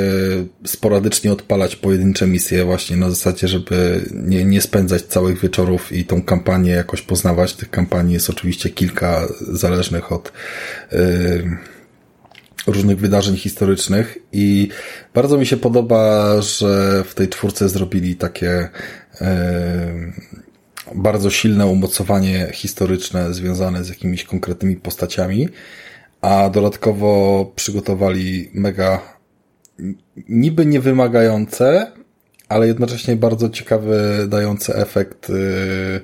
sporadycznie odpalać pojedyncze misje właśnie na zasadzie, żeby nie, nie spędzać całych wieczorów i tą kampanię jakoś poznawać. Tych kampanii jest oczywiście kilka zależnych od yy, różnych wydarzeń historycznych i bardzo mi się podoba, że w tej czwórce zrobili takie yy, bardzo silne umocowanie historyczne związane z jakimiś konkretnymi postaciami, a dodatkowo przygotowali mega niby niewymagające, ale jednocześnie bardzo ciekawy, dające efekt yy,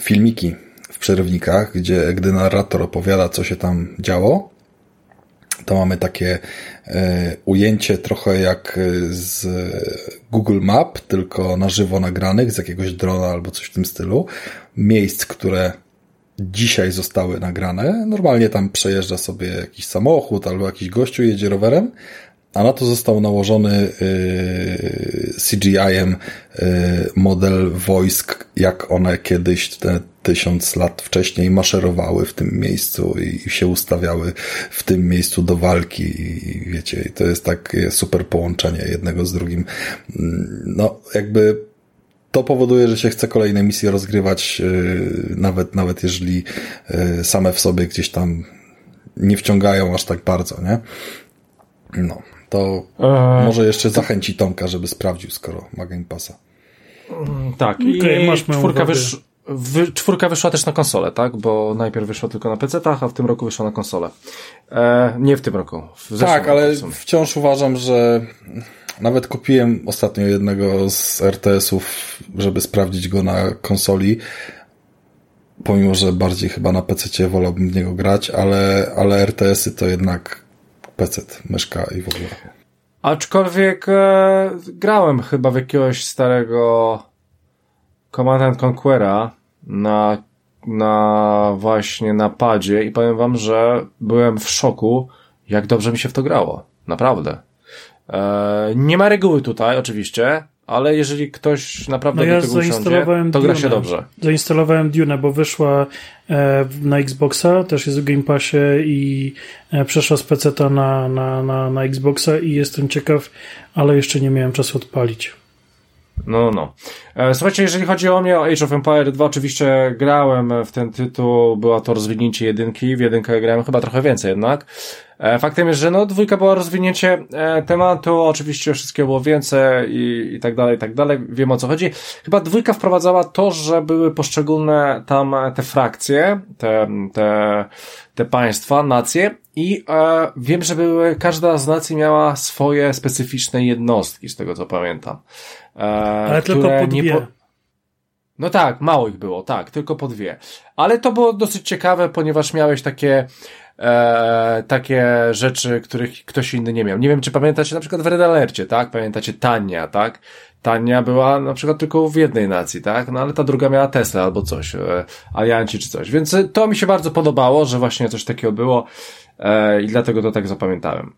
filmiki w przerywnikach, gdzie gdy narrator opowiada, co się tam działo, to mamy takie e, ujęcie trochę jak z Google Map, tylko na żywo nagranych z jakiegoś drona albo coś w tym stylu. Miejsc, które dzisiaj zostały nagrane. Normalnie tam przejeżdża sobie jakiś samochód albo jakiś gościu jedzie rowerem, a na to został nałożony yy, CGI-em yy, model wojsk, jak one kiedyś te tysiąc lat wcześniej maszerowały w tym miejscu i się ustawiały w tym miejscu do walki i wiecie, to jest takie super połączenie jednego z drugim. Mm, No, jakby to powoduje, że się chce kolejne misje rozgrywać, yy, nawet, nawet jeżeli same w sobie gdzieś tam nie wciągają aż tak bardzo, nie? No, to Eee. może jeszcze zachęci Tomka, żeby sprawdził, skoro ma Game Passa. Tak, Okej, i czwórka, wysz, wy, czwórka wyszła też na konsolę, tak? Bo najpierw wyszła tylko na PC-tach, a w tym roku wyszła na konsolę. E, nie w tym roku. W Tak, roku ale w wciąż uważam, że nawet kupiłem ostatnio jednego z RTS-ów, żeby sprawdzić go na konsoli. Pomimo, że bardziej chyba na PC wolałbym w niego grać, ale, ale RTS-y to jednak PC, myszka i w ogóle. Aczkolwiek e, grałem chyba w jakiegoś starego Command and Conquera na, na właśnie napadzie i powiem wam, że byłem w szoku, jak dobrze mi się w to grało. Naprawdę. E, nie ma reguły tutaj, oczywiście, ale jeżeli ktoś naprawdę No ja do tego usiądzie, to gra się dobrze. Zainstalowałem Dune, bo wyszła e, na Xboxa, też jest w Game Passie i e, przeszła z PC na, na, na, na Xboxa i jestem ciekaw, ale jeszcze nie miałem czasu odpalić. No, no. E, Słuchajcie, jeżeli chodzi o mnie, o Age of Empire 2, oczywiście grałem w ten tytuł, była to rozwinięcie jedynki, w jedynkę grałem chyba trochę więcej jednak. E, Faktem jest, że no, dwójka była rozwinięcie e, tematu, oczywiście wszystkiego było więcej i, i tak dalej, i tak dalej, wiem o co chodzi. Chyba dwójka wprowadzała to, że były poszczególne tam e, te frakcje, te, te, te państwa, nacje i e, wiem, że były, każda z nacji miała swoje specyficzne jednostki, z tego co pamiętam. E, Ale tylko po dwie. No tak, mało ich było, tak, tylko po dwie. Ale to było dosyć ciekawe, ponieważ miałeś takie e, takie rzeczy, których ktoś inny nie miał. Nie wiem, czy pamiętacie na przykład w Red Alercie, tak? Pamiętacie Tania, tak? Tania była na przykład tylko w jednej nacji, tak? No ale ta druga miała Tesla albo coś, e, Alianci czy coś. Więc e, to mi się bardzo podobało, że właśnie coś takiego było e, i dlatego to tak zapamiętałem.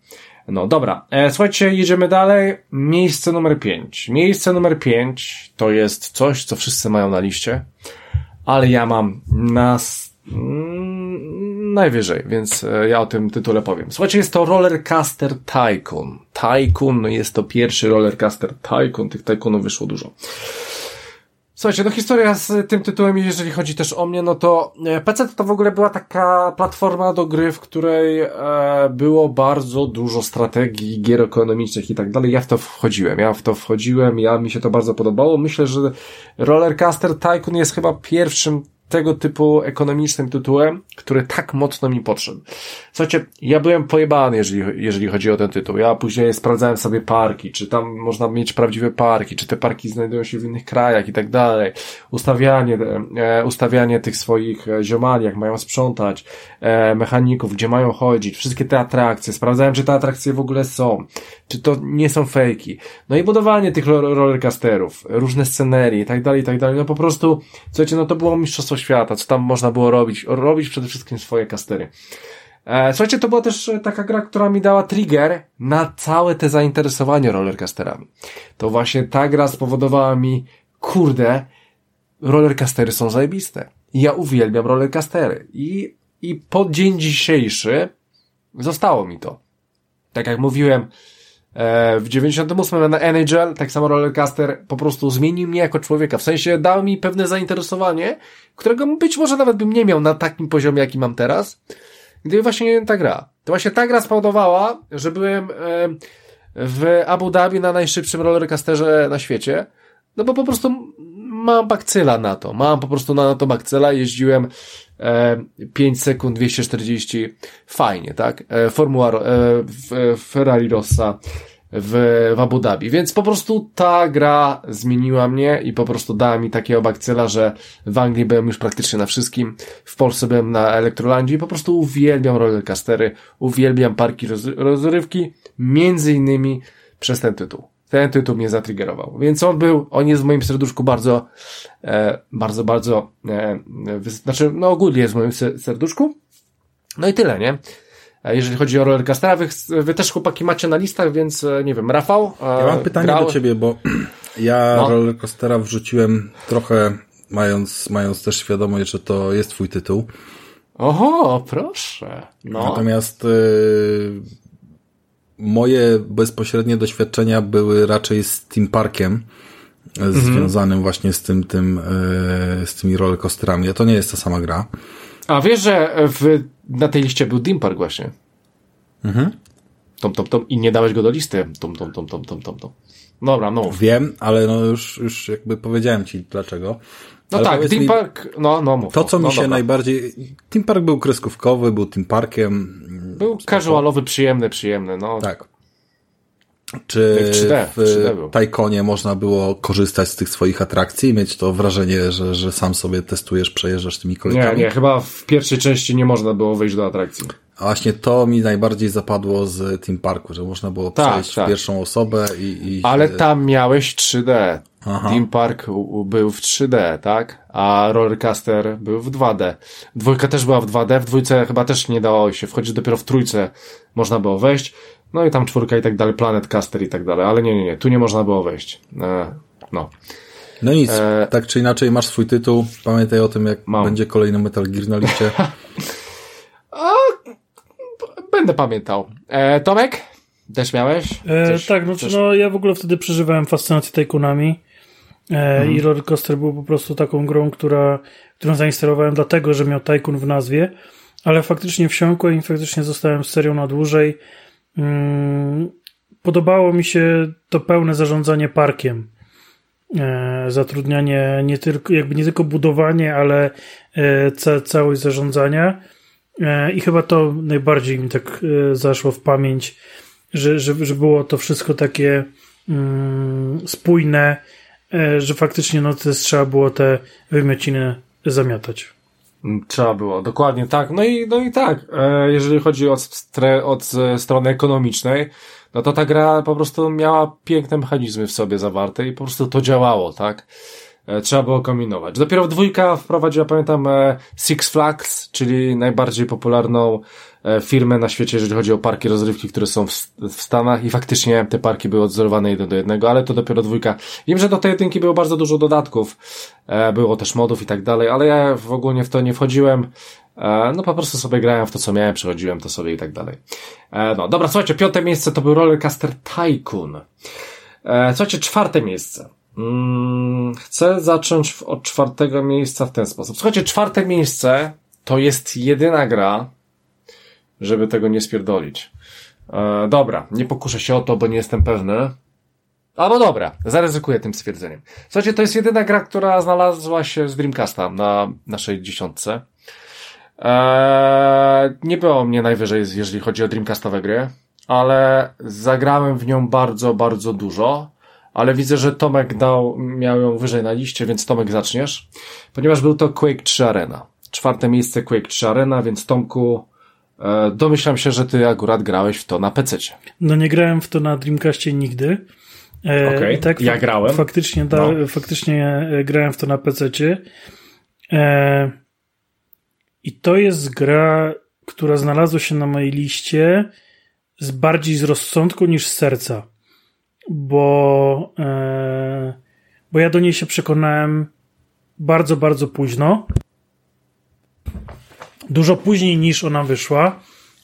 No dobra, e, słuchajcie, jedziemy dalej. Miejsce numer 5. Miejsce numer 5 to jest coś, co wszyscy mają na liście, ale ja mam na s- mm, najwyżej, więc e, ja o tym tytule powiem. Słuchajcie, jest to Rollercaster Tycoon. no, Tycoon jest to pierwszy Rollercaster Tycoon, tych Tycoonów wyszło dużo. Słuchajcie, no historia z tym tytułem, jeżeli chodzi też o mnie, no to e, PC to w ogóle była taka platforma do gry, w której e, było bardzo dużo strategii, gier ekonomicznych i tak dalej. Ja w to wchodziłem, ja w to wchodziłem, ja mi się to bardzo podobało. Myślę, że Rollercoaster Tycoon jest chyba pierwszym tego typu ekonomicznym tytułem, który tak mocno mi podszedł. Słuchajcie, ja byłem pojebany, jeżeli, jeżeli chodzi o ten tytuł. Ja później sprawdzałem sobie parki, czy tam można mieć prawdziwe parki, czy te parki znajdują się w innych krajach i tak dalej. Ustawianie, e, ustawianie tych swoich e, ziomali, jak mają sprzątać, e, mechaników, gdzie mają chodzić, wszystkie te atrakcje. Sprawdzałem, czy te atrakcje w ogóle są, czy to nie są fejki. No i budowanie tych ro- rollercoasterów, różne scenerie i tak dalej, i tak dalej. No po prostu, słuchajcie, no to było mistrzostwo świata, co tam można było robić? Robić przede wszystkim swoje kastery. E, słuchajcie, to była też taka gra, która mi dała trigger na całe te zainteresowanie rollercoasterami. To właśnie ta gra spowodowała mi, kurde, rollercoastery są zajebiste. Ja uwielbiam rollercoastery. I, i po dzień dzisiejszy zostało mi to. Tak jak mówiłem, w 98 na NHL, tak samo rollercoaster po prostu zmienił mnie jako człowieka. W sensie dał mi pewne zainteresowanie, którego być może nawet bym nie miał na takim poziomie, jaki mam teraz, gdyby właśnie ta gra. To właśnie ta gra spowodowała, że byłem e, w Abu Dhabi na najszybszym rollercoasterze na świecie, no bo po prostu mam bakcyla na to. Mam po prostu na to bakcyla, jeździłem e, 5 sekund 240 fajnie, tak? E, Formuła e, w, Ferrari Rossa w, w Abu Dhabi. Więc po prostu ta gra zmieniła mnie i po prostu dała mi takiego bakcyla, że w Anglii byłem już praktycznie na wszystkim, w Polsce byłem na Elektrolandii i po prostu uwielbiam rollercoastery, uwielbiam parki roz, rozrywki, między innymi przez ten tytuł. Ten tytuł mnie zatriggerował. Więc on był, on jest w moim serduszku bardzo, e, bardzo, bardzo, e, znaczy, no ogólnie jest w moim se- serduszku. No i tyle, nie? E, Jeżeli chodzi o rollercoastera, wy, wy też chłopaki macie na listach, więc e, nie wiem, Rafał? e, Ja mam pytanie grał- do ciebie, bo (clears throat) ja No. rollercoastera wrzuciłem trochę, mając, mając też świadomość, że to jest twój tytuł. Oho, proszę. No. Natomiast y, moje bezpośrednie doświadczenia były raczej z Team Parkiem, y, Mhm. związanym właśnie z tym, tym, y, z tymi rollercoasterami. To nie jest ta sama gra. A wiesz, że w, na tej liście był Dim Park właśnie? Mhm. Tom, tom, tom. I nie dałeś go do listy. Tom, tom, tom, tom, tom, tom, tom. Dobra, no. Wiem, ale no już, już jakby powiedziałem ci dlaczego. No Ale tak, Dim mi, Park, no, no mów. To, co mi no, się dobra. najbardziej... Team Park był kreskówkowy, był Team Parkiem. Był casualowy, przyjemny, przyjemny, no. Tak. Czy Jak 3D, w 3D był. Tajkonie można było korzystać z tych swoich atrakcji i mieć to wrażenie, że, że sam sobie testujesz, przejeżdżasz tymi Nie, kolejkami? nie, chyba w pierwszej części nie można było wejść do atrakcji. A właśnie to mi najbardziej zapadło z Team Parku, że można było Tak, przejść tak. w pierwszą osobę i... i Ale tam miałeś 3D. Aha. Dim Park był w 3D, tak? A Rollercoaster był w 2D. Dwójka też była w 2D, w dwójce chyba też nie dało się wchodzić, dopiero w trójce można było wejść. No i tam czwórka i tak dalej, Planet Caster i tak dalej, ale nie, nie, nie, tu nie można było wejść. E, no. No nic, E, tak czy inaczej masz swój tytuł, pamiętaj o tym, jak Mam. będzie kolejny Metal Gear na liście. (laughs) Będę pamiętał. E, Tomek? Też miałeś? E, Coś- tak, no, coś- no ja w ogóle wtedy przeżywałem fascynację Tycoonami e, i Rollercoaster był po prostu taką grą, która, którą zainstalowałem dlatego, że miał Tycoon w nazwie, ale faktycznie wsiąkłem i faktycznie zostałem z serią na dłużej. Mm, podobało mi się to pełne zarządzanie parkiem. E, zatrudnianie nie tylko, jakby nie tylko budowanie, ale e, ca, całość zarządzania. I chyba to najbardziej mi tak zaszło w pamięć, że, że, że było to wszystko takie mm, spójne, że faktycznie no, to trzeba było te wymiociny zamiatać. Mm, Trzeba było, dokładnie tak. No i, no i tak, e, jeżeli chodzi od, od e, strony ekonomicznej, no to ta gra po prostu miała piękne mechanizmy w sobie zawarte i po prostu to działało, tak? E, Trzeba było kombinować. Dopiero dwójka wprowadziła, pamiętam, e, Six Flags, czyli najbardziej popularną e, firmę na świecie, jeżeli chodzi o parki rozrywki, które są w, w Stanach i faktycznie te parki były odzorowane jeden do jednego, ale to dopiero dwójka. Wiem, że do tej jedynki było bardzo dużo dodatków, e, było też modów i tak dalej, ale ja w ogóle w to nie wchodziłem. E, No po prostu sobie grałem w to, co miałem, przechodziłem to sobie i tak dalej. No dobra, słuchajcie, piąte miejsce to był Rollercoaster Tycoon. Słuchajcie, czwarte miejsce. Mm, chcę zacząć od czwartego miejsca w ten sposób. Słuchajcie, czwarte miejsce to jest jedyna gra, żeby tego nie spierdolić. E, dobra, nie pokuszę się o to, bo nie jestem pewny. Albo dobra, zaryzykuję tym stwierdzeniem. Słuchajcie, to jest jedyna gra, która znalazła się z Dreamcasta na naszej dziesiątce. Eee, nie było mnie najwyżej, jeżeli chodzi o Dreamcastowe gry, ale zagrałem w nią bardzo, bardzo dużo. Ale widzę, że Tomek dał, miał ją wyżej na liście, więc Tomek zaczniesz. Ponieważ był to Quake 3 Arena. Czwarte miejsce Quake 3 Arena, więc Tomku, domyślam się, że ty akurat grałeś w to na PC. No nie grałem w to na Dreamcastie nigdy. E, Okej, i tak ja grałem. Faktycznie, da, No. faktycznie e, grałem w to na PC-cie. E, I to jest gra, która znalazła się na mojej liście z bardziej z rozsądku niż z serca. Bo, e, bo ja do niej się przekonałem bardzo, bardzo późno. Dużo później niż ona wyszła,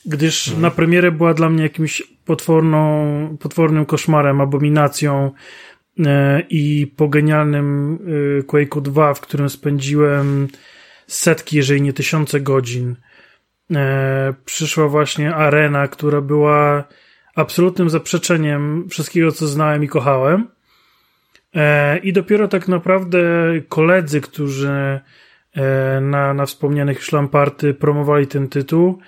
gdyż na premierę była dla mnie jakimś potworną, potwornym koszmarem, abominacją e, i po genialnym e, Quake'u 2, w którym spędziłem setki, jeżeli nie tysiące godzin, e, przyszła właśnie arena, która była absolutnym zaprzeczeniem wszystkiego, co znałem i kochałem. I dopiero tak naprawdę koledzy, którzy na, na wspomnianych już Lamparty promowali ten tytuł,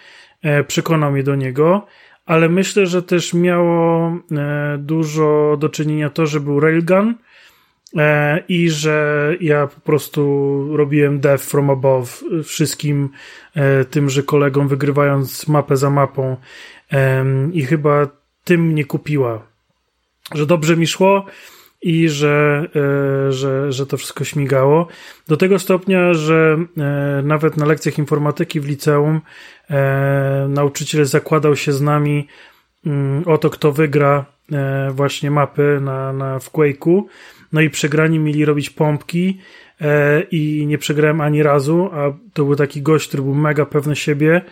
e, przekonał mnie do niego, ale myślę, że też miało e, dużo do czynienia to, że był Railgun e, i że ja po prostu robiłem death from above wszystkim e, tymże kolegom, wygrywając mapę za mapą. I chyba tym mnie kupiła, że dobrze mi szło i że, e, że, że to wszystko śmigało. Do tego stopnia, że e, nawet na lekcjach informatyki w liceum e, nauczyciel zakładał się z nami mm, o to, kto wygra właśnie mapy na, na, w Quake'u. No i przegrani mieli robić pompki i nie przegrałem ani razu, a to był taki gość, który był mega pewny siebie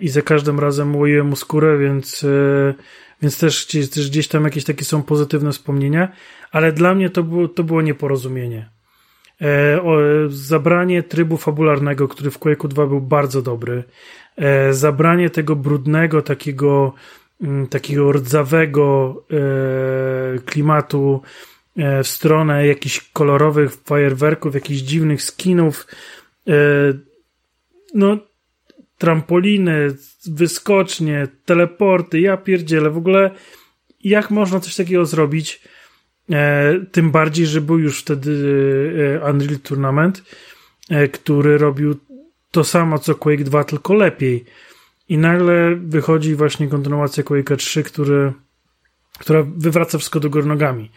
i za każdym razem łoiłem mu skórę, więc, więc też, też gdzieś tam jakieś takie są pozytywne wspomnienia, ale dla mnie to było, to było nieporozumienie. E, o, zabranie trybu fabularnego, który w Quake'u 2 był bardzo dobry, e, zabranie tego brudnego, takiego, mm, takiego rdzawego e, klimatu e, w stronę jakichś kolorowych fajerwerków, jakichś dziwnych skinów, e, no trampoliny, wyskocznie, teleporty, ja pierdzielę, w ogóle jak można coś takiego zrobić? E, tym bardziej, że był już wtedy e, Unreal Tournament, e, który robił to samo co Quake 2, tylko lepiej. I nagle wychodzi właśnie kontynuacja Quake'a 3, który, która wywraca wszystko do góry nogami.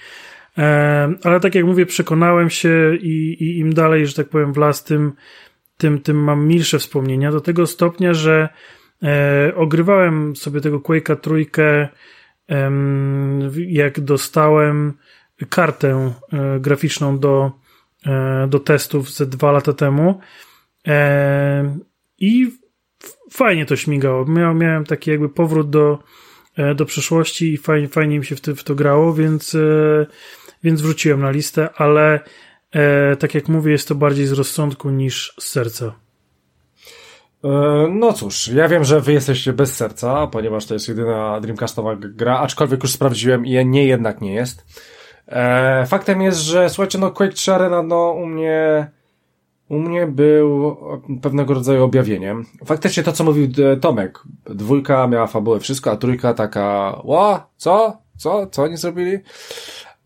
E, ale tak jak mówię, przekonałem się i, i im dalej, że tak powiem, w las, tym, tym, tym mam milsze wspomnienia, do tego stopnia, że e, ogrywałem sobie tego Quake'a trójkę, em, jak dostałem kartę e, graficzną do, e, do testów ze dwa lata temu e, i fajnie to śmigało. Miał, miałem taki jakby powrót do, e, do przeszłości i fajnie, fajnie mi się w, ty, w to grało, więc, e, więc wrzuciłem na listę, ale e, tak jak mówię, jest to bardziej z rozsądku niż z serca. E, No cóż, ja wiem, że wy jesteście bez serca, ponieważ to jest jedyna Dreamcastowa gra, aczkolwiek już sprawdziłem i nie, jednak nie jest. E, faktem jest, że słuchajcie, no Quake 3 Arena, no u mnie, u mnie był pewnego rodzaju objawieniem. Faktycznie to, co mówił e, Tomek, dwójka miała fabułę, wszystko, a trójka taka, ła, co? Co? Co oni zrobili?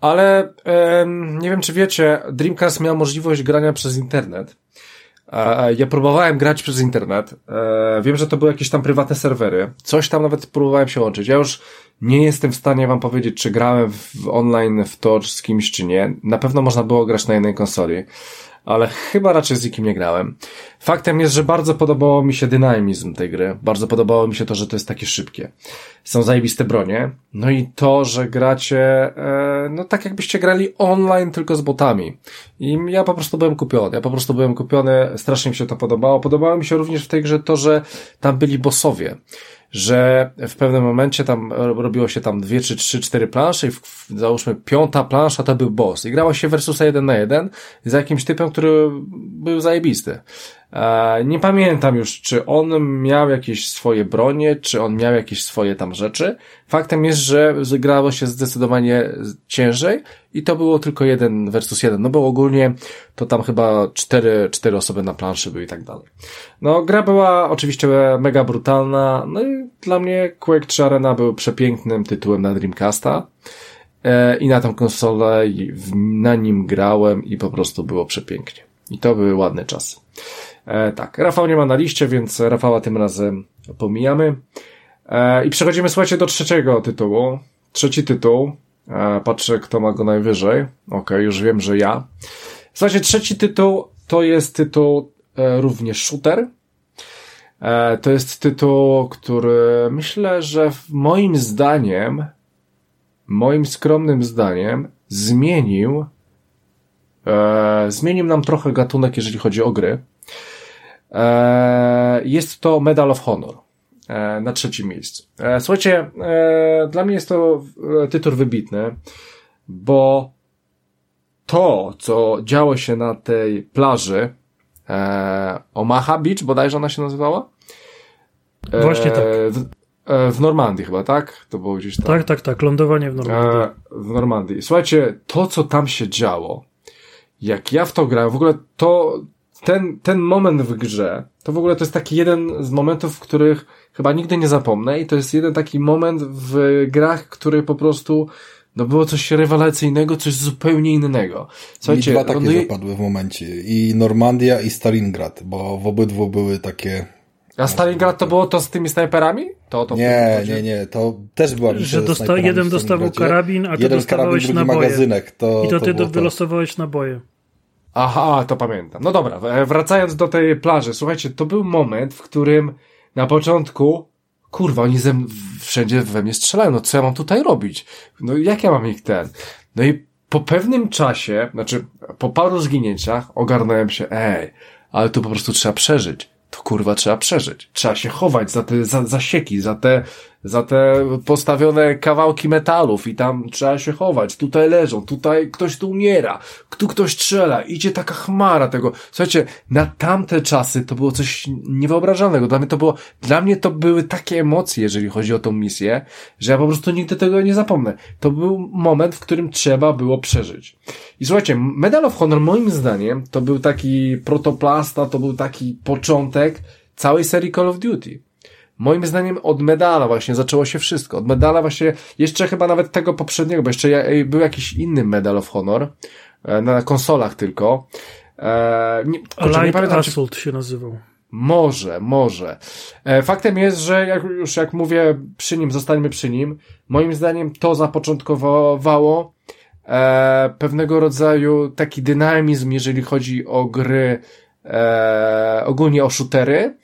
Ale em, nie wiem, czy wiecie, Dreamcast miał możliwość grania przez internet. E, Ja próbowałem grać przez internet. E, Wiem, że to były jakieś tam prywatne serwery. Coś tam nawet próbowałem się łączyć. Ja już nie jestem w stanie wam powiedzieć, czy grałem w online w to z kimś, czy nie. Na pewno można było grać na jednej konsoli. Ale chyba raczej z nikim nie grałem. Faktem jest, że bardzo podobało mi się dynamizm tej gry. Bardzo podobało mi się to, że to jest takie szybkie. Są zajebiste bronie. No i to, że gracie, e, no tak jakbyście grali online tylko z botami. I ja po prostu byłem kupiony. Ja po prostu byłem kupiony. Strasznie mi się to podobało. Podobało mi się również w tej grze to, że tam byli bossowie. Że w pewnym momencie tam robiło się tam dwie, czy trzy, cztery plansze i w, załóżmy piąta plansza to był boss. I grało się versusa jeden na jeden z jakimś typem, który był zajebisty. E, nie pamiętam już, czy on miał jakieś swoje bronie, czy on miał jakieś swoje tam rzeczy. Faktem jest, że grało się zdecydowanie ciężej i to było tylko jeden versus jeden. No bo ogólnie to tam chyba cztery, cztery osoby na planszy były i tak dalej. No, gra była oczywiście mega brutalna, no i dla mnie Quake 3 Arena był przepięknym tytułem na Dreamcasta. E, I na tą konsolę na nim grałem i po prostu było przepięknie. I to były ładne czasy. E, tak, Rafał nie ma na liście, więc Rafała tym razem pomijamy. E, I przechodzimy, słuchajcie, do trzeciego tytułu. Trzeci tytuł. E, patrzę, kto ma go najwyżej. Okay, już wiem, że ja. Słuchajcie, trzeci tytuł to jest tytuł e, również shooter. E, to jest tytuł, który myślę, że moim zdaniem, moim skromnym zdaniem, zmienił, e, zmienił nam trochę gatunek, jeżeli chodzi o gry. E, jest to Medal of Honor e, na trzecim miejscu. E, słuchajcie, dla mnie jest to tytuł wybitny, bo to, co działo się na tej plaży Omaha Beach, bodajże ona się nazywała? Właśnie tak. W, Normandii chyba, tak? To było gdzieś tam. Tak, tak, tak. Lądowanie w Normandii. W Normandii. Słuchajcie, to co tam się działo, jak ja w to grałem, w ogóle to, ten, ten moment w grze, to w ogóle to jest taki jeden z momentów, w których chyba nigdy nie zapomnę i to jest jeden taki moment w grach, który po prostu no było coś rewelacyjnego, coś zupełnie innego. Słuchajcie, I dwa takie i- zapadły w momencie. I Normandia i Stalingrad, bo w obydwu były takie... A Stalingrad to było to z tymi snajperami? To, to Nie, nie, nie, to też była Że dosta- jeden dostawał karabin, a ty jeden dostawałeś karabin, drugi naboje. magazynek. To, I to ty do, wylosowałeś naboje. Aha, to pamiętam. No dobra, e, wracając do tej plaży. Słuchajcie, to był moment, w którym na początku, kurwa, oni ze, wszędzie we mnie strzelają. No co ja mam tutaj robić? No jak ja mam ich ten? No i po pewnym czasie, znaczy po paru zginięciach ogarnąłem się, ej, ale tu po prostu trzeba przeżyć. To kurwa trzeba przeżyć. Trzeba się chować za te za, zasieki, za te, za te postawione kawałki metalów i tam trzeba się chować. Tutaj leżą, tutaj ktoś tu umiera, tu ktoś strzela, idzie taka chmara tego. Słuchajcie, na tamte czasy to było coś niewyobrażalnego. Dla mnie to było, dla mnie to były takie emocje, jeżeli chodzi o tą misję, że ja po prostu nigdy tego nie zapomnę. To był moment, w którym trzeba było przeżyć. I słuchajcie, Medal of Honor moim zdaniem to był taki protoplasta, to był taki początek całej serii Call of Duty. Moim zdaniem od medala właśnie zaczęło się wszystko. Od medala właśnie, jeszcze chyba nawet tego poprzedniego, bo jeszcze był jakiś inny Medal of Honor, e, na konsolach tylko. E, nie, kurczę, nie Light pamiętam, czy Assault się nazywał. może, może. E, Faktem jest, że jak już jak mówię przy nim, zostańmy przy nim, moim zdaniem to zapoczątkowało e, pewnego rodzaju taki dynamizm, jeżeli chodzi o gry, e, ogólnie o shootery.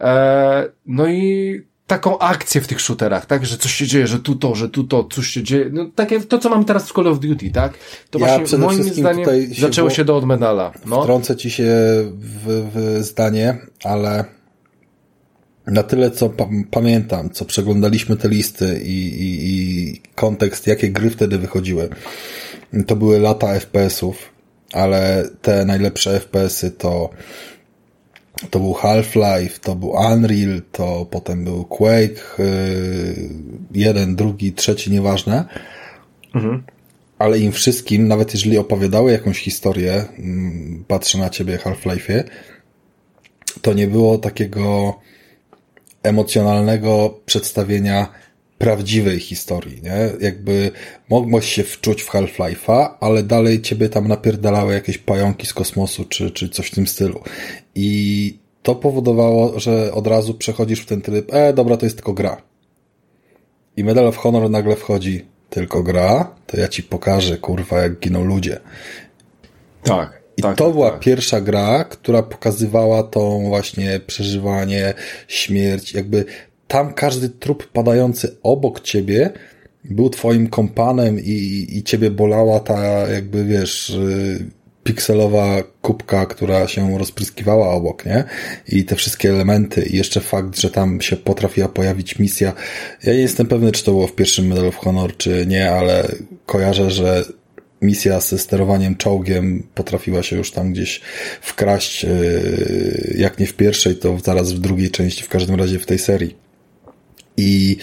E, no i taką akcję w tych shooterach, tak? Że coś się dzieje, że tu to, że tu to, coś się dzieje. No takie, to co mamy teraz w Call of Duty, tak? To Ja właśnie moim zdaniem się zaczęło się do od medala. No. Wtrącę ci się w, w zdanie, ale na tyle, co pa pamiętam, co przeglądaliśmy te listy i, i, i kontekst, jakie gry wtedy wychodziły, to były lata FPS-ów, ale te najlepsze FPS-y to to był Half-Life, to był Unreal, to potem był Quake, yy, jeden, drugi, trzeci, nieważne. Ale im wszystkim, nawet jeżeli opowiadały jakąś historię, mm, patrzę na ciebie Half-Life'ie, to nie było takiego emocjonalnego przedstawienia prawdziwej historii, nie? Jakby mogłeś się wczuć w Half-Life'a, ale dalej ciebie tam napierdalały jakieś pająki z kosmosu, czy, czy coś w tym stylu. I to powodowało, że od razu przechodzisz w ten tryb, e, dobra, to jest tylko gra. I Medal of Honor nagle wchodzi, tylko gra, to ja ci pokażę, kurwa, jak giną ludzie. Tak. I tak, to tak, była tak. pierwsza gra, która pokazywała tą właśnie przeżywanie, śmierć, jakby tam każdy trup padający obok ciebie był twoim kompanem i, i ciebie bolała ta jakby wiesz y, pikselowa kubka, która się rozpryskiwała obok, nie? I te wszystkie elementy i jeszcze fakt, że tam się potrafiła pojawić misja. Ja nie jestem pewny, czy to było w pierwszym Medal of Honor, czy nie, ale kojarzę, że misja ze sterowaniem czołgiem potrafiła się już tam gdzieś wkraść, yy, jak nie w pierwszej, to zaraz w drugiej części, w każdym razie w tej serii. I,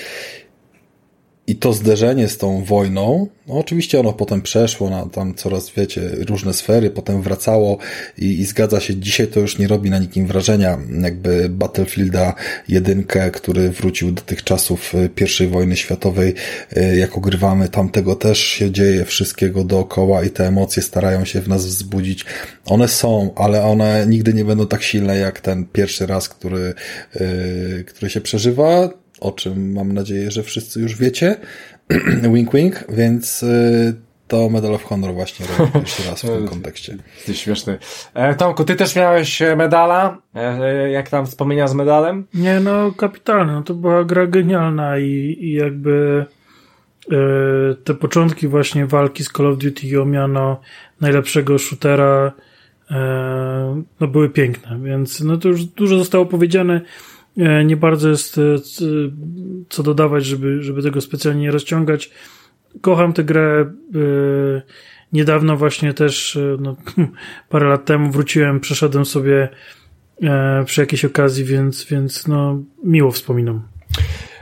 i to zderzenie z tą wojną, no oczywiście ono potem przeszło na tam coraz, wiecie, różne sfery, potem wracało i, i zgadza się, dzisiaj to już nie robi na nikim wrażenia, jakby Battlefielda jedynkę, który wrócił do tych czasów y, I wojny światowej, y, jak ogrywamy, tam tego też się dzieje, wszystkiego dookoła i te emocje starają się w nas wzbudzić. One są, ale one nigdy nie będą tak silne jak ten pierwszy raz, który, yy, który się przeżywa, o czym mam nadzieję, że wszyscy już wiecie. (clears throat) wink wink, więc y, to Medal of Honor właśnie robi (laughs) pierwszy raz w tym kontekście. Jesteś śmieszny. E, Tomku, ty też miałeś e, medala? E, e, jak tam wspomnienia z medalem? Nie, no kapitalne. No, to była gra genialna i, i jakby e, te początki właśnie walki z Call of Duty o miano najlepszego shootera no były piękne, więc no to już dużo zostało powiedziane. E, nie bardzo jest e, co dodawać, żeby, żeby tego specjalnie nie rozciągać. Kocham tę grę. e, Niedawno właśnie też, no, (laughs) parę lat temu wróciłem, przeszedłem sobie przy jakiejś okazji, więc, więc no, miło wspominam.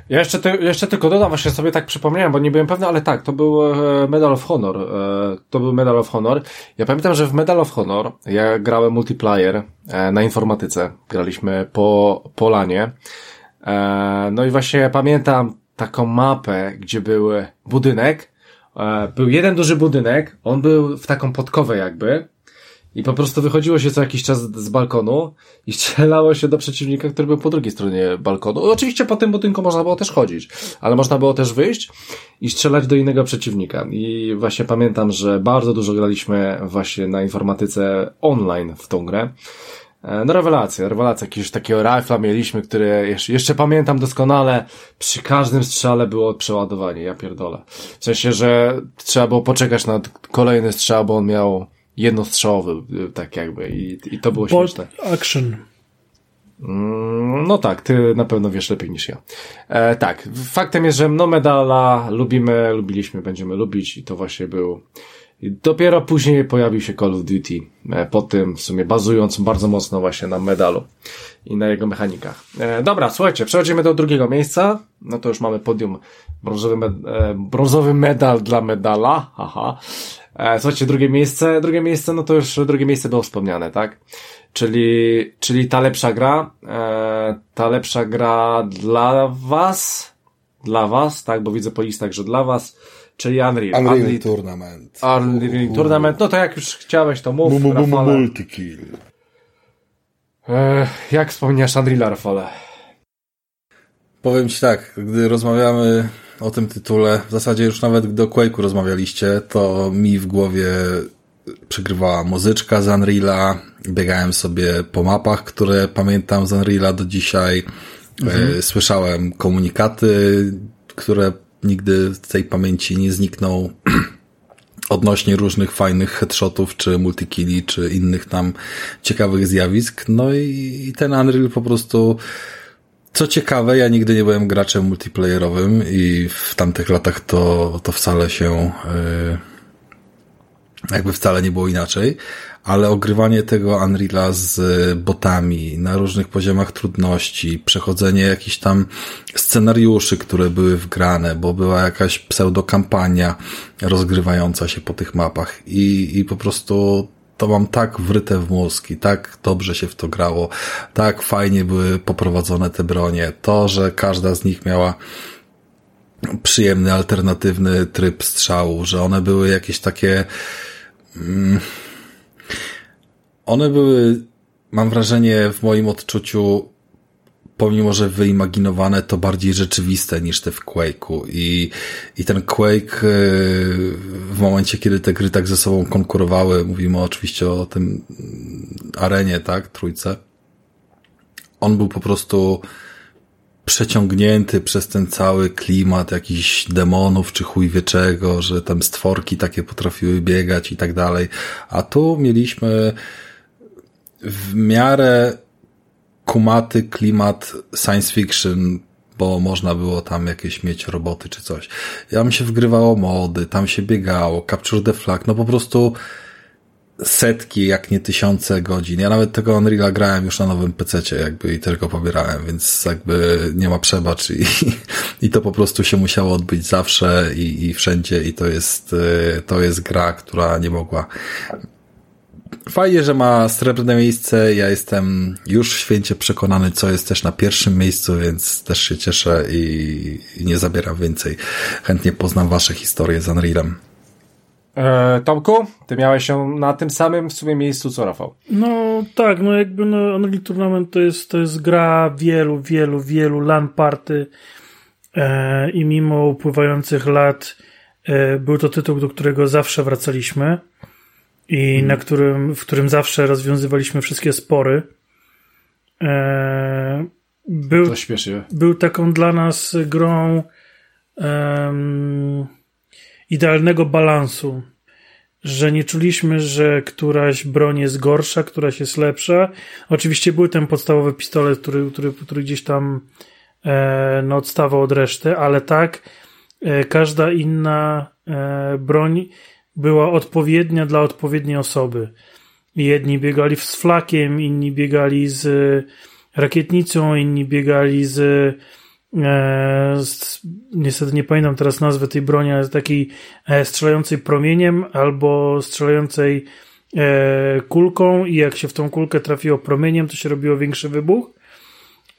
Ja jeszcze, jeszcze tylko dodam, właśnie sobie tak przypomniałem, bo nie byłem pewny, ale tak, to był e, Medal of Honor. E, to był Medal of Honor. Ja pamiętam, że w Medal of Honor ja grałem multiplayer e, na informatyce. Graliśmy po, po lanie. E, no i właśnie pamiętam taką mapę, gdzie był budynek. Był jeden duży budynek, on był w taką podkowę jakby. I po prostu wychodziło się co jakiś czas z balkonu i (laughs) strzelało się do przeciwnika, który był po drugiej stronie balkonu. Oczywiście po tym budynku można było też chodzić, ale można było też wyjść i strzelać do innego przeciwnika. I właśnie pamiętam, że bardzo dużo graliśmy właśnie na informatyce online w tą grę. E, No rewelacja, rewelacja. Jakiegoś takiego rifla mieliśmy, które jeszcze, jeszcze pamiętam doskonale. Przy każdym strzale było przeładowanie, ja pierdolę. W sensie, że trzeba było poczekać na kolejny strzał, bo on miał jednostrzałowy, y, tak jakby. I, i to było Bolt śmieszne. Action. Mm, No tak, ty na pewno wiesz lepiej niż ja. E, tak, faktem jest, że no medala lubimy, lubiliśmy, będziemy lubić i to właśnie był. i Dopiero później pojawił się Call of Duty, e, po tym w sumie bazując bardzo mocno właśnie na medalu i na jego mechanikach. E, dobra, słuchajcie, przechodzimy do drugiego miejsca. No to już mamy podium brązowy, med e, brązowy medal dla medala. Haha. E, słuchajcie, drugie miejsce, drugie miejsce, no to już drugie miejsce było wspomniane, tak? Czyli, czyli ta lepsza gra, e, ta lepsza gra dla was, dla was, tak, bo widzę po listach, że dla was, czyli Unreal. Unreal Tournament. Unreal Tournament, no to jak już chciałeś, to mów, mu- Rafale. Multikill. E, jak wspomniasz Unreal, Rafale? Powiem Ci tak, gdy rozmawiamy o tym tytule, w zasadzie już nawet gdy o Quake'u rozmawialiście, to mi w głowie przygrywała muzyczka z Unreala, biegałem sobie po mapach, które pamiętam z Unreala do dzisiaj, e, słyszałem komunikaty, które nigdy z tej pamięci nie znikną, (clears throat) odnośnie różnych fajnych headshotów, czy multikilli, czy innych tam ciekawych zjawisk. No i, i ten Unreal po prostu co ciekawe, ja nigdy nie byłem graczem multiplayerowym i w tamtych latach to, to wcale się yy, jakby wcale nie było inaczej, ale ogrywanie tego Unreala z botami na różnych poziomach trudności, przechodzenie jakichś tam scenariuszy, które były wgrane, bo była jakaś pseudokampania rozgrywająca się po tych mapach i, i po prostu to mam tak wryte w mózg i tak dobrze się w to grało, tak fajnie były poprowadzone te bronie, to, że każda z nich miała przyjemny, alternatywny tryb strzału, że one były jakieś takie mm, one były, mam wrażenie, w moim odczuciu pomimo, że wyimaginowane, to bardziej rzeczywiste niż te w Quake'u. I, I ten Quake yy, w momencie, kiedy te gry tak ze sobą konkurowały, mówimy oczywiście o tym arenie, tak, trójce, on był po prostu przeciągnięty przez ten cały klimat jakichś demonów czy chuj wie czego, że tam stworki takie potrafiły biegać i tak dalej. A tu mieliśmy w miarę kumaty klimat science fiction, bo można było tam jakieś mieć roboty czy coś. Tam się wgrywało mody, tam się biegało, capture the flag, no po prostu setki, jak nie tysiące godzin. Ja nawet tego Unreal'a grałem już na nowym PC-cie jakby i tylko pobierałem, więc jakby nie ma przebacz i, (laughs) i to po prostu się musiało odbyć zawsze i, i wszędzie i to jest, y, to jest gra, która nie mogła Fajnie, że ma srebrne miejsce. Ja jestem już święcie przekonany, co jest też na pierwszym miejscu, więc też się cieszę i, i nie zabieram więcej. Chętnie poznam wasze historie z Unrealem. E, Tomku, ty miałeś się na tym samym w sumie miejscu co Rafał. No tak, no jakby no Unreal Tournament to jest, to jest gra wielu, wielu, wielu LAN party e, i mimo upływających lat e, był to tytuł, do którego zawsze wracaliśmy i na którym, w którym zawsze rozwiązywaliśmy wszystkie spory. E, był, To był taką dla nas grą em, idealnego balansu, że nie czuliśmy, że któraś broń jest gorsza, któraś jest lepsza. Oczywiście był ten podstawowy pistolet, który, który, który gdzieś tam e, no, odstawał od reszty, ale tak e, każda inna e, broń była odpowiednia dla odpowiedniej osoby. Jedni biegali z flakiem, inni biegali z rakietnicą, inni biegali z, e, z niestety nie pamiętam teraz nazwy tej broni, ale takiej e, strzelającej promieniem albo strzelającej e, kulką i jak się w tą kulkę trafiło promieniem, to się robiło większy wybuch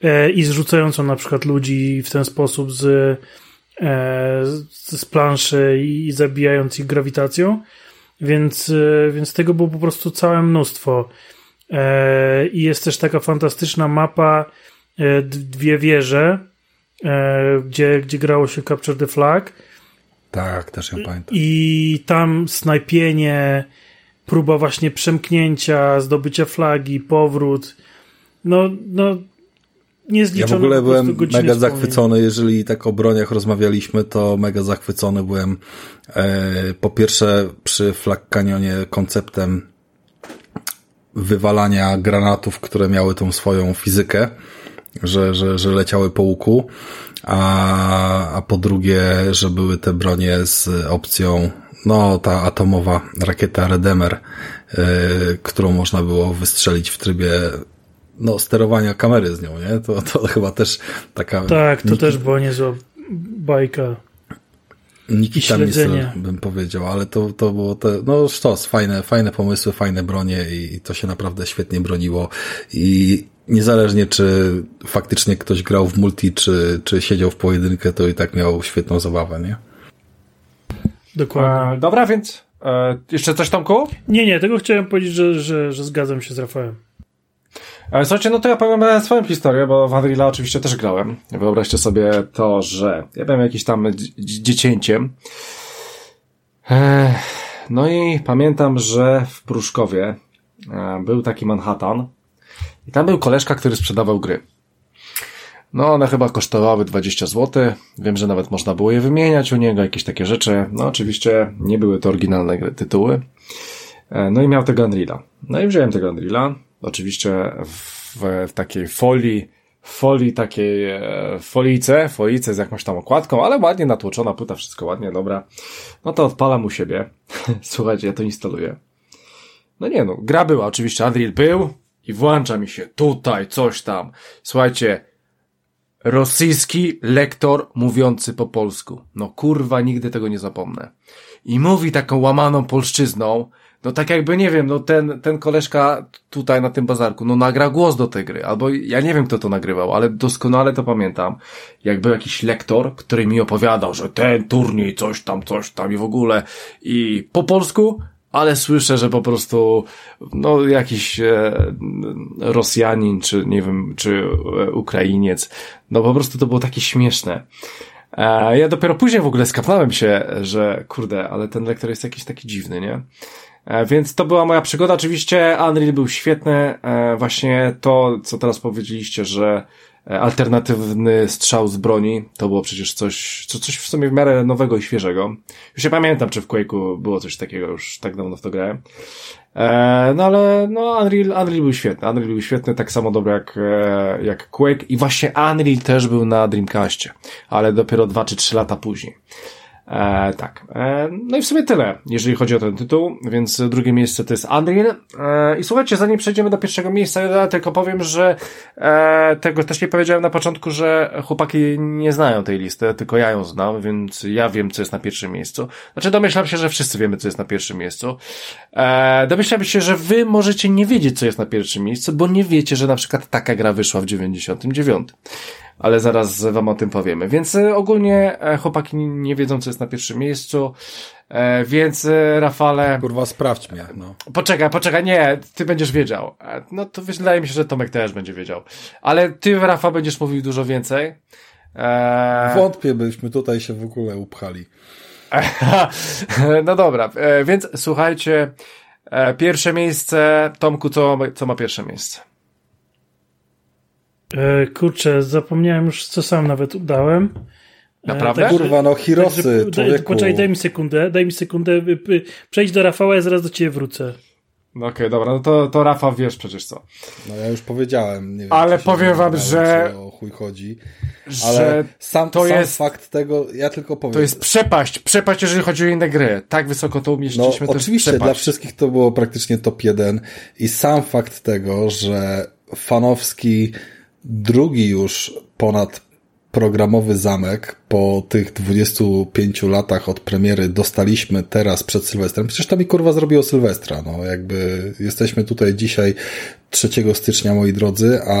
e, i zrzucającą na przykład ludzi w ten sposób z, e, z, z planszy i zabijając ich grawitacją. Więc, e, więc tego było po prostu całe mnóstwo. E, I jest też taka fantastyczna mapa, e, dwie wieże, e, gdzie, gdzie grało się Capture the Flag. Tak, też ją pamiętam. I tam snajpienie, próba właśnie przemknięcia, zdobycia flagi, powrót. No, no, Ja w ogóle byłem mega zachwycony, jeżeli tak o broniach rozmawialiśmy, to mega zachwycony byłem e, po pierwsze przy Flag Canyonie konceptem wywalania granatów, które miały tą swoją fizykę, że, że, że leciały po łuku, a, a po drugie, że były te bronie z opcją no, ta atomowa rakieta Redemer, e, którą można było wystrzelić w trybie no, sterowania kamery z nią, nie? To, to chyba też taka... Tak, to Niki- też była niezła bajka. Nikita. Missile, bym powiedział, ale to, to było te, no sztos, fajne, fajne pomysły, fajne bronie i, i to się naprawdę świetnie broniło i niezależnie czy faktycznie ktoś grał w multi, czy, czy siedział w pojedynkę, to i tak miał świetną zabawę, nie? Dokładnie. E, dobra, więc e, jeszcze coś Tomku? Nie, nie, tego chciałem powiedzieć, że, że, że zgadzam się z Rafałem. E, Słuchajcie, no to ja powiem swoją historię, bo w Unreal'a oczywiście też grałem. Wyobraźcie sobie to, że ja byłem jakiś tam dzi- dzi- dziecięciem. E, No i pamiętam, że w Pruszkowie e, był taki Manhattan i tam był koleżka, który sprzedawał gry. No, one chyba kosztowały 20 zł. Wiem, że nawet można było je wymieniać u niego, jakieś takie rzeczy. No, oczywiście nie były to oryginalne tytuły. E, No i miał tego Unreal'a. No i wziąłem tego Unreal'a. Oczywiście w, w takiej folii, folii takiej e, folijce, folijce z jakąś tam okładką, ale ładnie natłoczona płyta, wszystko ładnie, dobra. No to odpalam u siebie. (laughs) Słuchajcie, ja to instaluję. No nie no, gra była, oczywiście Unreal był i włącza mi się tutaj coś tam. Słuchajcie, rosyjski lektor mówiący po polsku. No kurwa, nigdy tego nie zapomnę. I mówi taką łamaną polszczyzną, no tak jakby, nie wiem, no ten, ten koleżka tutaj na tym bazarku, no nagra głos do tej gry, albo ja nie wiem kto to nagrywał, ale doskonale to pamiętam, jak był jakiś lektor, który mi opowiadał, że ten turniej, coś tam, coś tam i w ogóle, i po polsku, ale słyszę, że po prostu, no, jakiś e, Rosjanin, czy nie wiem, czy e, Ukrainiec, no po prostu to było takie śmieszne. E, ja dopiero później w ogóle skapnąłem się, że kurde, ale ten lektor jest jakiś taki dziwny, nie? E, Więc to była moja przygoda. Oczywiście Unreal był świetny. E, Właśnie to, co teraz powiedzieliście, że e, alternatywny strzał z broni. To było przecież coś, co, coś w sumie w miarę nowego i świeżego. Już nie pamiętam, czy w Quake'u było coś takiego, już tak dawno w to grałem. No ale no Unreal, Unreal był świetny. Unreal był świetny, tak samo dobry jak, jak Quake i właśnie Unreal też był na Dreamcastie, ale dopiero dwa czy trzy lata później. E, tak. E, no i w sumie tyle, jeżeli chodzi o ten tytuł, więc drugie miejsce to jest Unreal. E, I słuchajcie, zanim przejdziemy do pierwszego miejsca, ja tylko powiem, że e, tego też nie powiedziałem na początku, że chłopaki nie znają tej listy, tylko ja ją znam, więc ja wiem, co jest na pierwszym miejscu. Znaczy domyślam się, że wszyscy wiemy, co jest na pierwszym miejscu. E, domyślam się, że wy możecie nie wiedzieć, co jest na pierwszym miejscu, bo nie wiecie, że na przykład taka gra wyszła w 99 ale zaraz wam o tym powiemy. Więc e, ogólnie e, chłopaki nie wiedzą, co jest na pierwszym miejscu, e, więc Rafale... Kurwa, sprawdź mnie, no. Poczekaj, poczekaj, nie, ty będziesz wiedział. No to wydaje mi się, że Tomek też będzie wiedział. Ale ty, Rafa, będziesz mówił dużo więcej. Wątpię, byśmy tutaj się w ogóle upchali. (laughs) no dobra, więc słuchajcie, pierwsze miejsce, Tomku, co, co ma pierwsze miejsce? E, kurczę, zapomniałem już, co sam nawet udałem. E, Naprawdę? także- Kurwa, no Hirosy, także- daj- człowieku. Poczekaj, daj mi sekundę, daj mi sekundę. y, y, Przejdź do Rafała, ja zaraz do ciebie wrócę. No okej, dobra, no to, to Rafa wiesz przecież co. No ja już powiedziałem. Nie wiem, Ale powiem wam, że- O chuj chodzi. Że Ale sam, to sam jest- fakt tego, ja tylko powiem. To jest przepaść, przepaść, jeżeli chodzi o inne gry. Tak wysoko to No umieściliśmy, to oczywiście, jest dla przepaść. wszystkich to było praktycznie top 1 i sam fakt tego, że fanowski drugi już ponad programowy zamek po tych 25 latach od premiery dostaliśmy teraz przed Sylwestrem. Przecież to mi kurwa zrobiło Sylwestra. No jakby jesteśmy tutaj dzisiaj 3 stycznia, moi drodzy, a,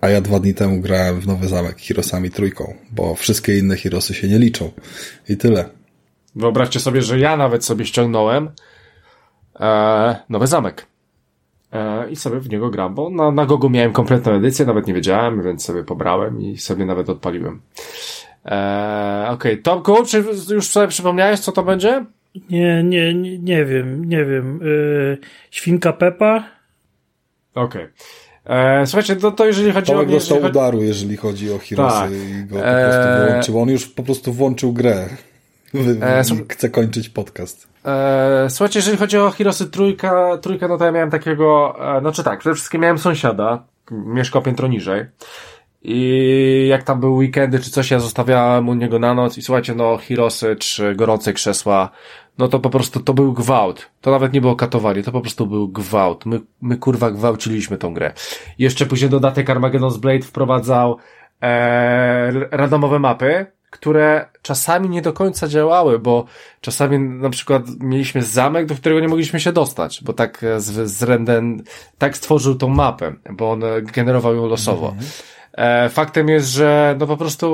a ja dwa dni temu grałem w Nowy Zamek Hirosami trójką, bo wszystkie inne Hirosy się nie liczą. I tyle. Wyobraźcie sobie, że ja nawet sobie ściągnąłem e, nowy zamek. E, I sobie w niego gram, bo na, na Gogu miałem kompletną edycję, nawet nie wiedziałem, więc sobie pobrałem i sobie nawet odpaliłem. E, Okej, okay. Tomku, czy już sobie przypomniałeś, co to będzie? Nie, nie, nie, nie wiem, nie wiem. Y, Świnka Pepa? Okej. E, Słuchajcie, to, to jeżeli chodzi Tomek o... dostał chodzi- udaru, jeżeli chodzi o Hirosy Tak. i go po Eee. prostu wyłączył. On już po prostu włączył grę. Eee, słuch- Chce kończyć podcast. E, słuchajcie, jeżeli chodzi o Hirosy trójka, trójka, no to ja miałem takiego, e, znaczy tak, przede wszystkim miałem sąsiada, mieszkał piętro niżej i jak tam były weekendy czy coś, ja zostawiałem u niego na noc i słuchajcie, no Hirosy czy gorące krzesła, no to po prostu to był gwałt. To nawet nie było katowanie, to po prostu był gwałt. My, my kurwa gwałciliśmy tą grę. Jeszcze później dodatek Armageddon's Blade wprowadzał e, randomowe mapy, które czasami nie do końca działały, bo czasami na przykład mieliśmy zamek, do którego nie mogliśmy się dostać, bo tak e, z, z renden, tak stworzył tą mapę, bo on e, generował ją losowo. E, faktem jest, że no po prostu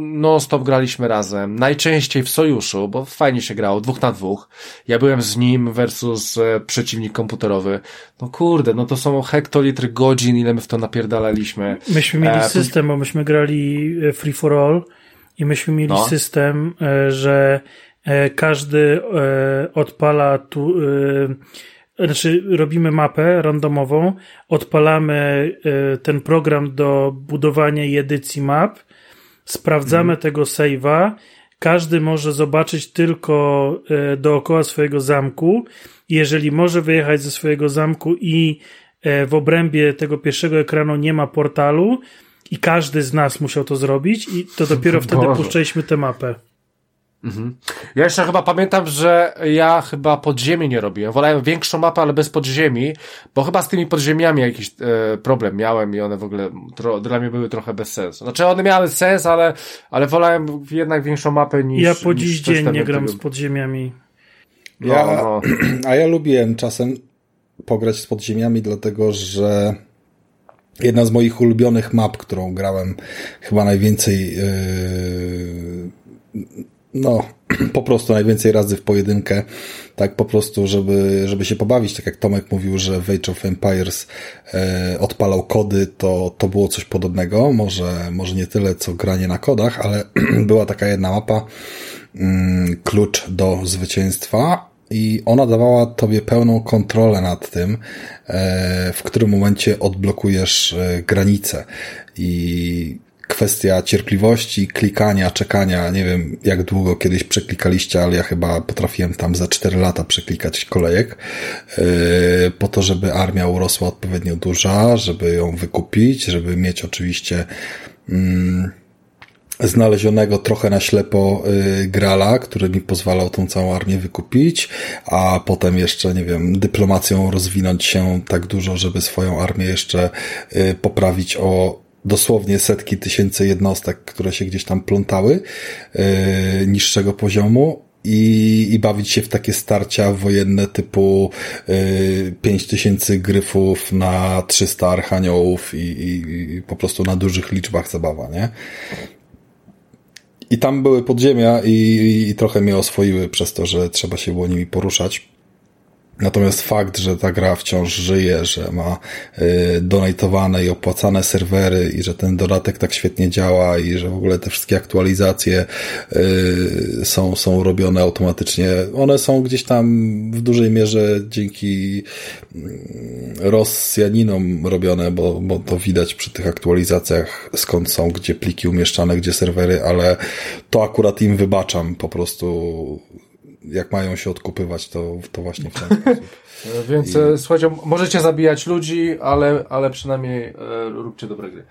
non-stop graliśmy razem. Najczęściej w sojuszu, bo fajnie się grało, dwóch na dwóch. Ja byłem z nim versus przeciwnik komputerowy. No kurde, no to są hektolitry godzin, ile my w to napierdalaliśmy. Myśmy mieli E, system, bo myśmy grali Free for All i myśmy mieli No. system, e, że e, każdy e, odpala tu, znaczy robimy mapę randomową, odpalamy ten program do budowania i edycji map, sprawdzamy tego save'a, każdy może zobaczyć tylko dookoła swojego zamku. Jeżeli może wyjechać ze swojego zamku i w obrębie tego pierwszego ekranu nie ma portalu i każdy z nas musiał to zrobić i to dopiero wtedy Boże. puszczaliśmy tę mapę. Ja jeszcze chyba pamiętam, że ja chyba podziemi nie robiłem. Wolałem większą mapę, ale bez podziemi, bo chyba z tymi podziemiami jakiś e, problem miałem i one w ogóle tro, dla mnie były trochę bez sensu. Znaczy one miały sens, ale, ale wolałem jednak większą mapę niż ja po dziś dzień nie gram tego- z podziemiami. No, Ja- no. (clears throat) A ja lubiłem czasem pograć z podziemiami, dlatego że jedna z moich ulubionych map, którą grałem chyba najwięcej, yy, no, (clears throat) po prostu najwięcej razy w pojedynkę, tak po prostu, żeby, żeby się pobawić, tak jak Tomek mówił, że w Age of Empires e, odpalał kody, to, to było coś podobnego, może, może nie tyle co granie na kodach, ale (clears throat) była taka jedna mapa, mm, klucz do zwycięstwa i ona dawała tobie pełną kontrolę nad tym, e, w którym momencie odblokujesz e, granice. I kwestia cierpliwości, klikania, czekania, nie wiem jak długo kiedyś przeklikaliście, ale ja chyba potrafiłem tam za 4 lata przeklikać kolejek, yy, po to, żeby armia urosła odpowiednio duża, żeby ją wykupić, żeby mieć oczywiście mm, znalezionego trochę na ślepo y, grala, który mi pozwalał tą całą armię wykupić, a potem jeszcze, nie wiem, dyplomacją rozwinąć się tak dużo, żeby swoją armię jeszcze y, poprawić o dosłownie setki tysięcy jednostek, które się gdzieś tam plątały y, niższego poziomu i, i bawić się w takie starcia wojenne typu y, 5000 gryfów na 300 archaniołów i, i, i po prostu na dużych liczbach zabawa, nie? I tam były podziemia i, i trochę mnie oswoiły przez to, że trzeba się było nimi poruszać. Natomiast fakt, że ta gra wciąż żyje, że ma y, donatowane i opłacane serwery i że ten dodatek tak świetnie działa i że w ogóle te wszystkie aktualizacje y, są, są robione automatycznie. One są gdzieś tam w dużej mierze dzięki mm, Rosjaninom robione, bo, bo to widać przy tych aktualizacjach skąd są, gdzie pliki umieszczane, gdzie serwery, ale to akurat im wybaczam po prostu jak mają się odkupywać, to, to właśnie w ten (laughs) sposób. Więc e, słuchajcie, możecie zabijać ludzi, ale, ale przynajmniej e, róbcie dobre gry.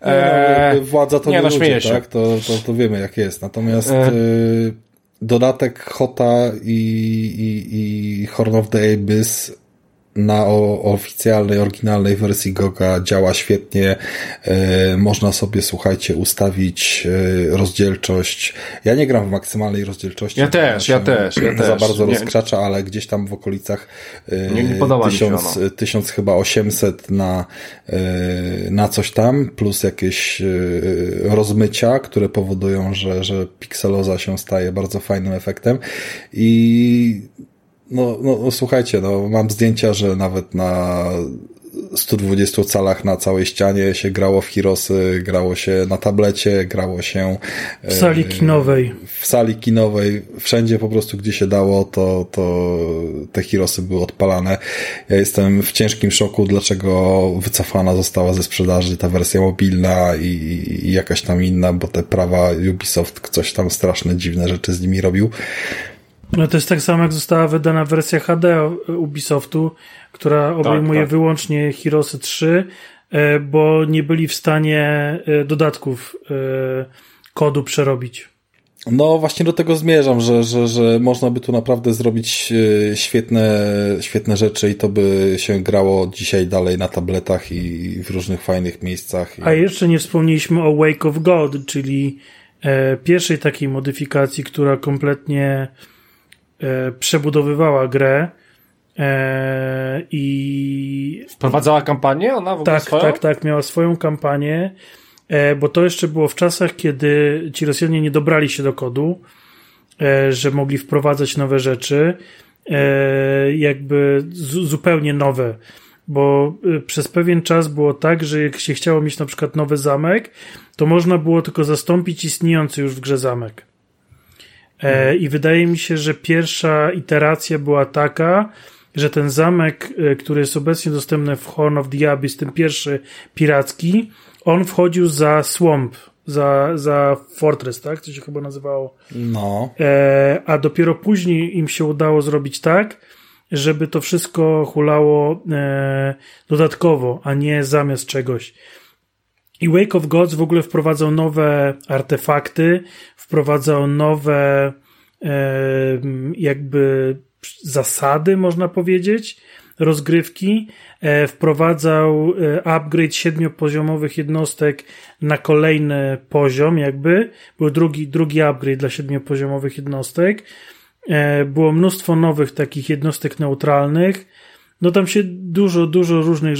E, Władza to nie, nie, no, ludzie, się. tak? To, to, to wiemy jak jest. Natomiast E. y, dodatek Hota i, i, i Horn of the Abyss na o, oficjalnej, oryginalnej wersji Goga działa świetnie. E, można sobie, słuchajcie, ustawić e, rozdzielczość. Ja nie gram w maksymalnej rozdzielczości. Ja też, ja też, ja (clears throat) Za też. bardzo Nie. rozkracza, ale gdzieś tam w okolicach e, Nie- nie podoba mi się tysiąc, ono. tysiąc chyba 800 na, na coś tam, plus jakieś rozmycia, które powodują, że, że pikseloza się staje bardzo fajnym efektem i no, no, no słuchajcie, no, mam zdjęcia, że nawet na 120 calach na całej ścianie się grało w Hirosy, grało się na tablecie, grało się W sali kinowej. w sali kinowej, wszędzie po prostu, gdzie się dało, to, to te Hirosy były odpalane. Ja jestem w ciężkim szoku, dlaczego wycofana została ze sprzedaży ta wersja mobilna i, i jakaś tam inna, bo te prawa Ubisoft coś tam straszne, dziwne rzeczy z nimi robił. No to jest tak samo jak została wydana wersja HD Ubisoftu, która obejmuje tak. wyłącznie Heroesy 3, e, bo nie byli w stanie e, dodatków e, kodu przerobić. No właśnie do tego zmierzam, że, że, że można by tu naprawdę zrobić świetne, świetne rzeczy i to by się grało dzisiaj dalej na tabletach i w różnych fajnych miejscach. A jeszcze nie wspomnieliśmy o Wake of God, czyli pierwszej takiej modyfikacji, która kompletnie przebudowywała grę. E, I Wprowadzała kampanię ona w ogóle tak, swoją? tak, tak, miała swoją kampanię, e, bo to jeszcze było w czasach, kiedy ci Rosjanie nie dobrali się do kodu, e, że mogli wprowadzać nowe rzeczy, e, jakby zu- zupełnie nowe. Bo e, przez pewien czas było tak, że jak się chciało mieć na przykład nowy zamek, to można było tylko zastąpić istniejący już w grze zamek. E, I wydaje mi się, że pierwsza iteracja była taka, że ten zamek, e, który jest obecnie dostępny w Horn of the Abyss, ten pierwszy piracki, on wchodził za Swamp, za, za Fortress, tak? To się chyba nazywało. No, E, a dopiero później im się udało zrobić tak, żeby to wszystko hulało e, dodatkowo, a nie zamiast czegoś. I Wake of Gods w ogóle wprowadzał nowe artefakty, wprowadzał nowe e, jakby zasady, można powiedzieć, rozgrywki. E, wprowadzał e, upgrade siedmiopoziomowych jednostek na kolejny poziom, jakby. Był drugi, drugi upgrade dla siedmiopoziomowych jednostek. Było mnóstwo nowych takich jednostek neutralnych. No tam się dużo, dużo różnych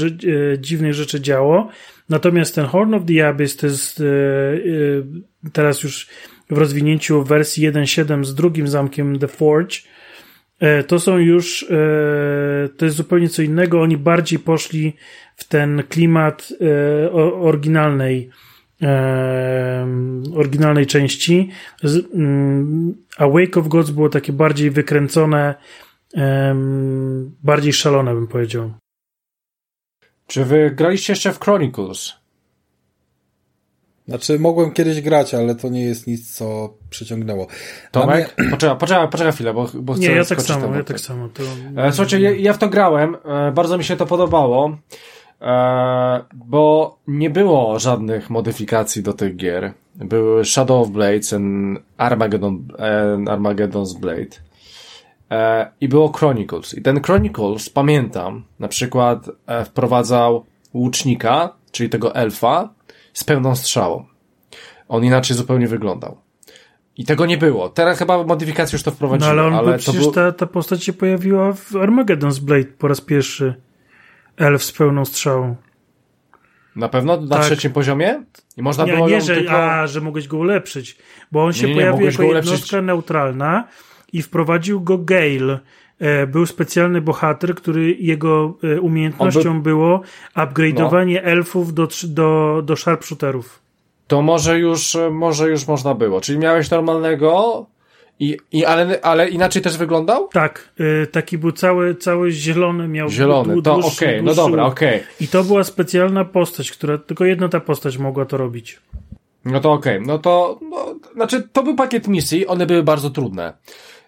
dziwnych rzeczy działo. Natomiast ten Horn of the Abyss to jest e, e, teraz już w rozwinięciu wersji 1.7 z drugim zamkiem The Forge. E, to są już, to jest zupełnie co innego. Oni bardziej poszli w ten klimat oryginalnej, oryginalnej części. Mm, a Wake of Gods było takie bardziej wykręcone, bardziej szalone, bym powiedział. Czy wy graliście jeszcze w Chronicles? Znaczy, mogłem kiedyś grać, ale to nie jest nic, co przyciągnęło. Tomek? mnie- Poczekaj, poczekaj, poczekaj chwilę, bo, bo chcę Nie, ja tak samo, ja tak samo. To... E, Słuchajcie, ja, ja w to grałem, e, bardzo mi się to podobało, e, bo nie było żadnych modyfikacji do tych gier. Były Shadow of Blades and Armageddon, and Armageddon's Blade. E, I było Chronicles. I ten Chronicles, pamiętam, na przykład e, wprowadzał łucznika, czyli tego elfa, z pełną strzałą. On inaczej zupełnie wyglądał. I tego nie było. Teraz chyba modyfikacje już to No wprowadziły, ale on ale był, to przecież był... ta, ta postać się pojawiła w Armageddon's Blade po raz pierwszy. Elf z pełną strzałą. Na pewno? Na Tak. trzecim poziomie? I można Nie, było nie że, tylko... a, że mogłeś go ulepszyć, bo on się Nie, nie, pojawił jako go ulepszyć. jednostka neutralna i wprowadził go Gale. E, Był specjalny bohater, który jego e, umiejętnością On było upgrade'owanie No. elfów do, do, do sharpshooterów. To może już, może już można było. Czyli miałeś normalnego i, i ale, ale inaczej też wyglądał? Tak, e, taki był cały, cały zielony, miał Zielony, dłu- to okej, dłuższy- no dobra, okej. I to była specjalna postać, która tylko jedna ta postać mogła to robić. No to okej, no to, no, znaczy to był pakiet misji, one były bardzo trudne.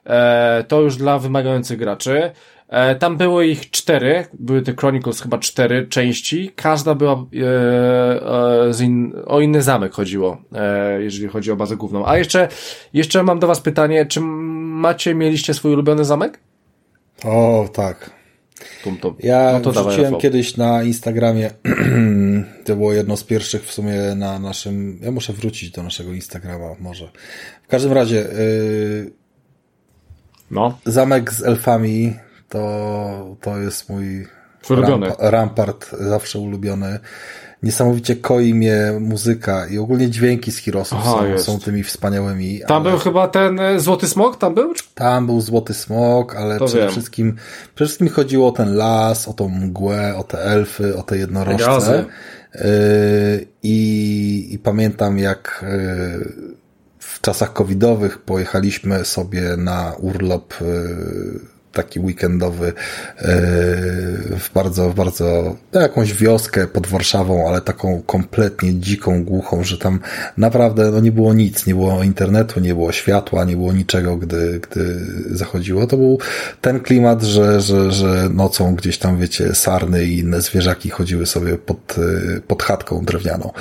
E, to już dla wymagających graczy. E, tam było ich cztery, były te Chronicles chyba cztery części, każda była e, e, z in, o inny zamek chodziło, e, jeżeli chodzi o bazę główną. A jeszcze, jeszcze mam do was pytanie, czy macie, mieliście swój ulubiony zamek? O, tak. Tum, tum. Ja no to dawaj, wrzuciłem Rafał. kiedyś na Instagramie, (clears throat) to było jedno z pierwszych w sumie na naszym, ja muszę wrócić do naszego Instagrama może. W każdym razie, yy, No, zamek z elfami to, to jest mój rampa, rampart, zawsze ulubiony. Niesamowicie koi mnie muzyka i ogólnie dźwięki z Heroesów Aha, są, są tymi wspaniałymi. tam ale- był chyba ten e, Złoty Smok, tam był? Tam był Złoty Smok, ale To przede wiem. wszystkim, przede wszystkim chodziło o ten las, o tą mgłę, o te elfy, o te jednorożce. Yy, I, I pamiętam jak yy, w czasach covidowych pojechaliśmy sobie na urlop yy, taki weekendowy yy, w bardzo, w bardzo no, jakąś wioskę pod Warszawą, ale taką kompletnie dziką, głuchą, że tam naprawdę no, nie było nic, nie było internetu, nie było światła, nie było niczego, gdy, gdy zachodziło. To był ten klimat, że, że, że nocą gdzieś tam, wiecie, sarny i inne zwierzaki chodziły sobie pod, yy, pod chatką drewnianą.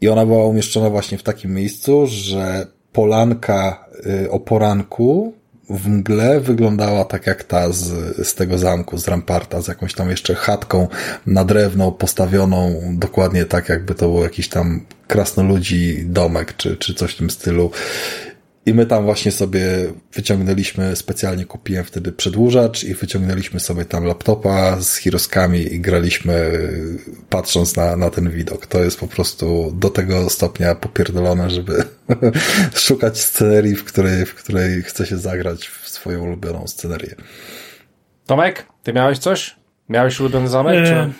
I ona była umieszczona właśnie w takim miejscu, że polanka y, o poranku w mgle wyglądała tak jak ta z, z tego zamku, z ramparta, z jakąś tam jeszcze chatką na drewno postawioną, dokładnie tak jakby to był jakiś tam krasnoludzi domek, czy, czy coś w tym stylu. I my tam właśnie sobie wyciągnęliśmy, specjalnie kupiłem wtedy przedłużacz i wyciągnęliśmy sobie tam laptopa z Hiroskami i graliśmy patrząc na, na ten widok. To jest po prostu do tego stopnia popierdolone, żeby (laughs) szukać scenerii, w której, w której chce się zagrać w swoją ulubioną scenerię. Tomek, ty miałeś coś? Miałeś ulubiony zamek? E, Czy...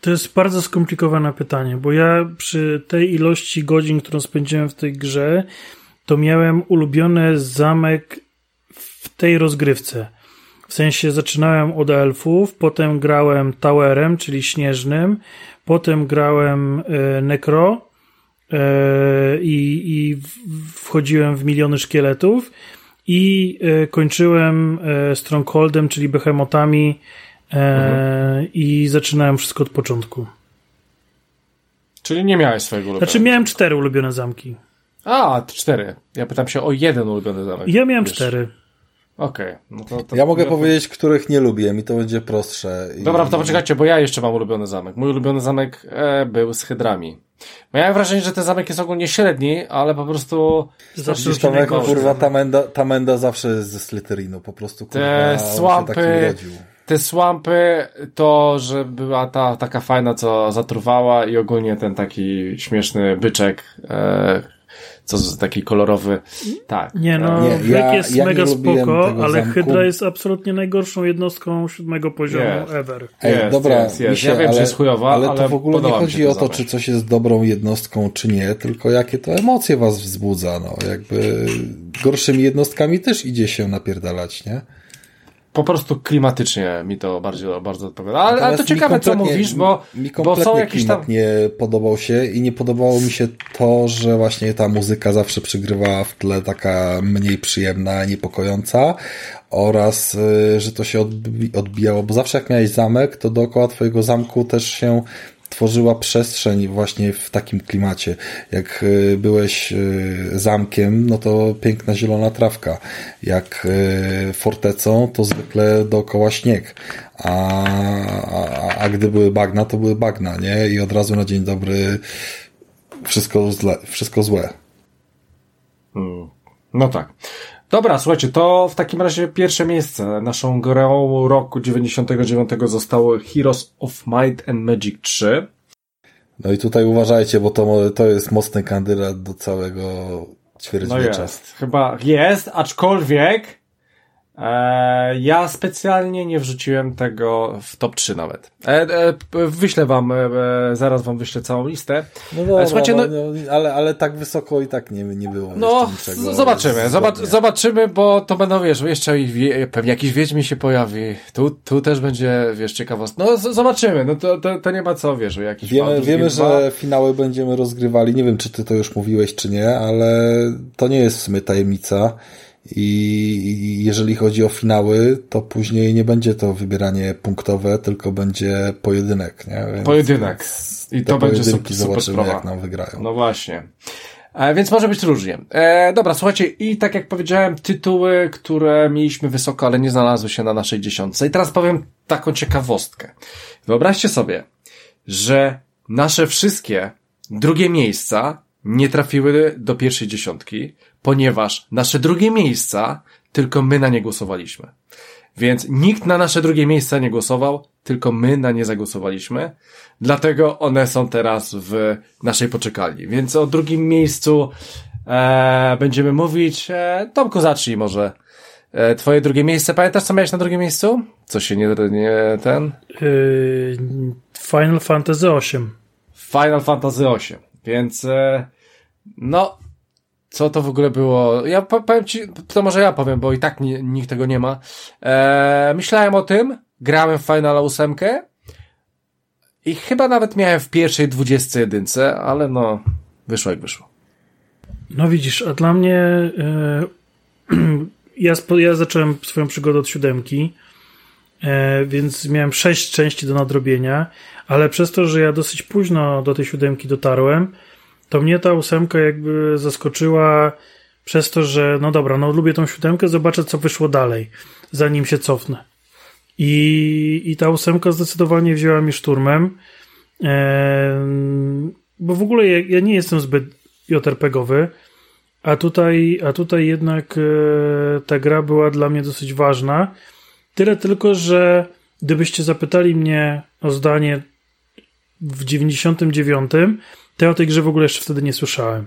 To jest bardzo skomplikowane pytanie, bo ja przy tej ilości godzin, którą spędziłem w tej grze, to miałem ulubiony zamek w tej rozgrywce. W sensie zaczynałem od elfów, potem grałem towerem, czyli śnieżnym, potem grałem e, necro e, i, wchodziłem w miliony szkieletów i e, kończyłem strongholdem, czyli behemotami e, i zaczynałem wszystko od początku. Czyli nie miałeś swojego ulubionego? Znaczy miałem cztery ulubione zamki. A, cztery. Ja pytam się o jeden ulubiony zamek. Ja miałem Wiesz. cztery. Okej. No to, to Ja mogę powiedzieć, których nie lubię, mi to będzie prostsze. I- Dobra, to poczekajcie, bo ja jeszcze mam ulubiony zamek. Mój ulubiony zamek e, był z hydrami. Miałem wrażenie, że ten zamek jest ogólnie średni, ale po prostu Zawsze Tomek, kurwa, ta menda, ta menda zawsze jest ze Slytherinu, po prostu kurwa, Te się słampy- urodził. te słampy, to, że była ta taka fajna, co zatruwała i ogólnie ten taki śmieszny byczek, e, co z- taki kolorowy. Tak. Nie no, Nie, ja- jest ja nie mega spoko, ale zamku. Hydra jest absolutnie najgorszą jednostką siódmego poziomu Jest. ever. Ej, Jest, dobra, jest, jest. Misie, Ja wiem, że ale, jest chujowa, ale to ale w ogóle nie się chodzi to o to, czy coś jest dobrą jednostką, czy nie, tylko jakie to emocje was wzbudza, no, jakby gorszymi jednostkami też idzie się napierdalać, nie? Po prostu klimatycznie mi to bardzo, bardzo odpowiada. Ale, ale to ciekawe, co mówisz, bo, mi bo są jakieś tam... nie podobał się i nie podobało mi się to, że właśnie ta muzyka zawsze przygrywała w tle taka mniej przyjemna, niepokojąca oraz, y, że to się odbi- odbijało, bo zawsze jak miałeś zamek, to dookoła twojego zamku też się tworzyła przestrzeń właśnie w takim klimacie. Jak y, byłeś y, zamkiem, no to piękna zielona trawka. Jak y, fortecą, to zwykle dookoła śnieg. A, a, a gdy były bagna, to były bagna, nie? I od razu na dzień dobry wszystko, zle, wszystko złe. No tak. Dobra, słuchajcie, to w takim razie pierwsze miejsce. Naszą grą roku 99 zostało Heroes of Might and Magic 3. No i tutaj uważajcie, bo to, to jest mocny kandydat do całego No ćwierćwiecza. jest. Chyba jest, aczkolwiek ja specjalnie nie wrzuciłem tego w top 3 nawet. E, e, wyślę wam, e, e, zaraz wam wyślę całą listę. No dobra, E, słuchajcie, no, no- no, ale, ale tak wysoko i tak nie, nie było. No, zobaczymy, zobac zgodnie. zobaczymy, bo to będą, wiesz, jeszcze pewnie jakiś Wiedźmin się pojawi, tu, tu też będzie, wiesz, ciekawostka. No, zobaczymy, no to, to, to nie ma co, wiesz, jakiś Wiemy, wiemy Gate 2. że finały będziemy rozgrywali. Nie wiem, czy ty to już mówiłeś, czy nie, ale to nie jest w sumie tajemnica. I jeżeli chodzi o finały, to później nie będzie to wybieranie punktowe, tylko będzie pojedynek, nie? Więc, Pojedynek. I to będzie super, super zobaczymy, jak nam wygrają. No właśnie. E, więc może być różnie. E, dobra, słuchajcie, i tak jak powiedziałem, tytuły, które mieliśmy wysoko, ale nie znalazły się na naszej dziesiątce. I teraz powiem taką ciekawostkę. Wyobraźcie sobie, że nasze wszystkie drugie miejsca nie trafiły do pierwszej dziesiątki, ponieważ nasze drugie miejsca tylko my na nie głosowaliśmy. Więc nikt na nasze drugie miejsca nie głosował, tylko my na nie zagłosowaliśmy. Dlatego one są teraz w naszej poczekalni. Więc o drugim miejscu e, będziemy mówić. E, Tomku, zacznij może. E, twoje drugie miejsce. Pamiętasz, co miałeś na drugim miejscu? Co się nie, nie ten? Yy, Final Fantasy VIII. Final Fantasy VIII. Więc e, no, co to w ogóle było? Ja po- powiem ci, to może ja powiem, bo i tak ni- nikt tego nie ma. E, myślałem o tym, grałem w Final 8 i chyba nawet miałem w pierwszej 21, ale no, wyszło jak wyszło. No widzisz, a dla mnie yy, (clears throat) ja, ja zacząłem swoją przygodę od siódemki, e, więc miałem sześć części do nadrobienia, ale przez to, że ja dosyć późno do tej siódemki dotarłem, to mnie ta ósemka jakby zaskoczyła przez to, że no dobra, no lubię tą siódemkę, zobaczę co wyszło dalej, zanim się cofnę. I, i ta ósemka zdecydowanie wzięła mi szturmem, Em, bo w ogóle ja, ja nie jestem zbyt JRPG-owy, a tutaj, a tutaj jednak e, ta gra była dla mnie dosyć ważna. Tyle tylko, że gdybyście zapytali mnie o zdanie w 99, to ja o tej grze w ogóle jeszcze wtedy nie słyszałem.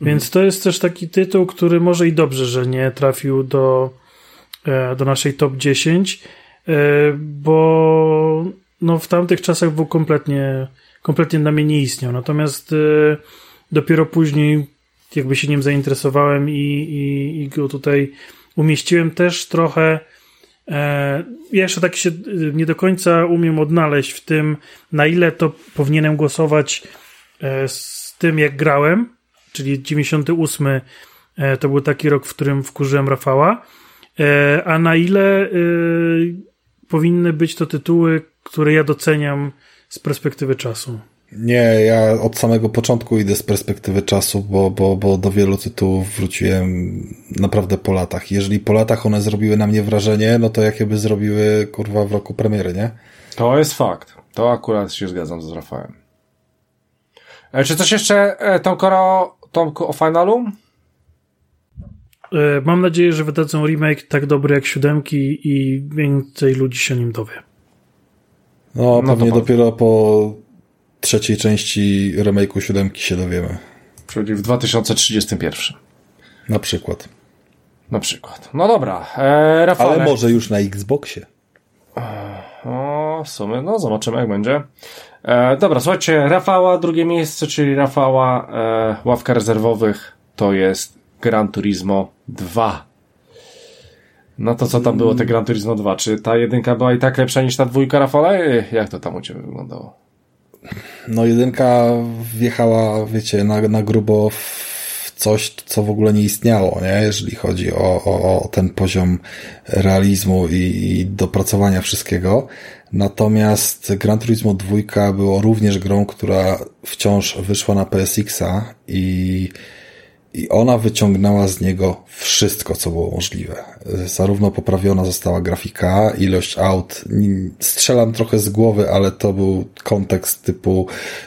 Więc to jest też taki tytuł, który może i dobrze, że nie trafił do, e, do naszej top 10, e, bo no w tamtych czasach był kompletnie, kompletnie na mnie nie istniał. Natomiast e, dopiero później jakby się nim zainteresowałem i, i, i go tutaj umieściłem też trochę. E, ja jeszcze tak się nie do końca umiem odnaleźć w tym, na ile to powinienem głosować z tym, jak grałem, czyli 98 e, to był taki rok, w którym wkurzyłem Rafała, e, a na ile e, powinny być to tytuły, które ja doceniam z perspektywy czasu. Nie, ja od samego początku idę z perspektywy czasu, bo, bo, bo do wielu tytułów wróciłem naprawdę po latach. Jeżeli po latach one zrobiły na mnie wrażenie, no to jakie by zrobiły, kurwa, w roku premiery, nie? To jest fakt. To akurat się zgadzam z Rafałem. E, czy coś jeszcze, e, Tomko, Tomku, o finalu? E, Mam nadzieję, że wydadzą remake tak dobry jak siódemki i więcej ludzi się o nim dowie. No, No pewnie dopiero po trzeciej części remake'u siódemki się dowiemy. Czyli w 2031. Na przykład. Na przykład. No dobra, e, Rafale. Ale może już na Xboxie. O, w sumie, no zobaczymy jak będzie. E, dobra, słuchajcie, Rafała, drugie miejsce, czyli Rafała, e, ławka rezerwowych, to jest Gran Turismo 2. No to co tam było, te Gran Turismo 2? Czy ta jedynka była i tak lepsza niż ta dwójka, Rafale? Jak to tam u Ciebie wyglądało? No jedynka wjechała, wiecie, na, na grubo w coś, co w ogóle nie istniało, nie? Jeżeli chodzi o, o, o ten poziom realizmu i, i dopracowania wszystkiego. Natomiast Gran Turismo 2 było również grą, która wciąż wyszła na PSX-a i i ona wyciągnęła z niego wszystko, co było możliwe. Zarówno poprawiona została grafika, ilość aut. Strzelam trochę z głowy, ale to był kontekst typu,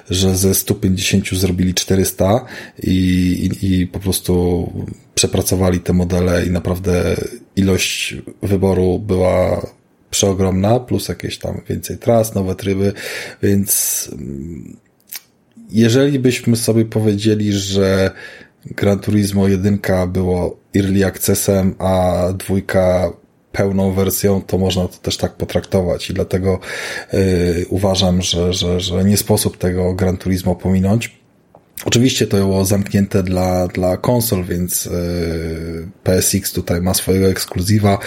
że ze 150 zrobili 400 i, i, i po prostu przepracowali te modele i naprawdę ilość wyboru była przeogromna, plus jakieś tam więcej tras, nowe tryby, więc mm, jeżeli byśmy sobie powiedzieli, że Gran Turismo 1 było early accessem, a dwójka pełną wersją, to można to też tak potraktować i dlatego yy, uważam, że, że, że nie sposób tego Gran Turismo pominąć. Oczywiście to było zamknięte dla, dla konsol, więc yy, PSX tutaj ma swojego ekskluzywa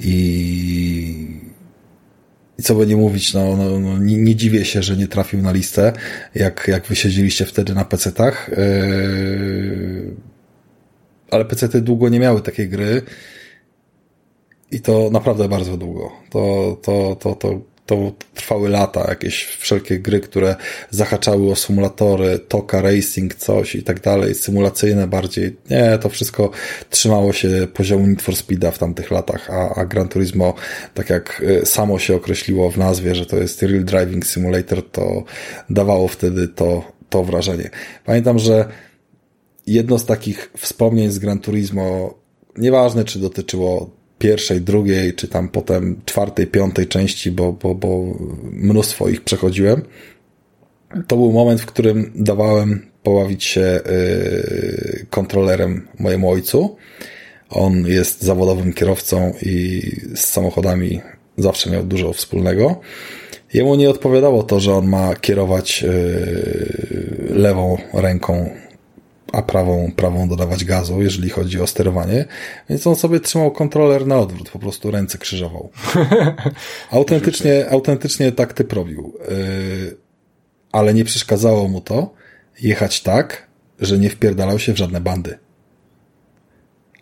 i i co by nie mówić, no, no, no nie, nie, dziwię się, że nie trafił na listę, jak, jak wy siedzieliście wtedy na PC-tach. Yy... Ale PC-ty długo nie miały takiej gry. I to naprawdę bardzo długo. To, to, to, to to trwały lata, jakieś wszelkie gry, które zahaczały o symulatory, toka, racing, coś i tak dalej, symulacyjne bardziej. Nie, to wszystko trzymało się poziomu Need for Speeda w tamtych latach, a, a Gran Turismo, tak jak y, samo się określiło w nazwie, że to jest Real Driving Simulator, to dawało wtedy to, to wrażenie. Pamiętam, że jedno z takich wspomnień z Gran Turismo, nieważne czy dotyczyło pierwszej, drugiej, czy tam potem czwartej, piątej części, bo, bo, bo mnóstwo ich przechodziłem. To był moment, w którym dawałem pobawić się yy, kontrolerem mojemu ojcu. On jest zawodowym kierowcą i z samochodami zawsze miał dużo wspólnego. Jemu nie odpowiadało to, że on ma kierować yy, lewą ręką a prawą, prawą dodawać gazu, jeżeli chodzi o sterowanie, więc on sobie trzymał kontroler na odwrót, po prostu ręce krzyżował. (laughs) autentycznie, autentycznie tak typ robił. Yy, ale nie przeszkadzało mu to jechać tak, że nie wpierdalał się w żadne bandy.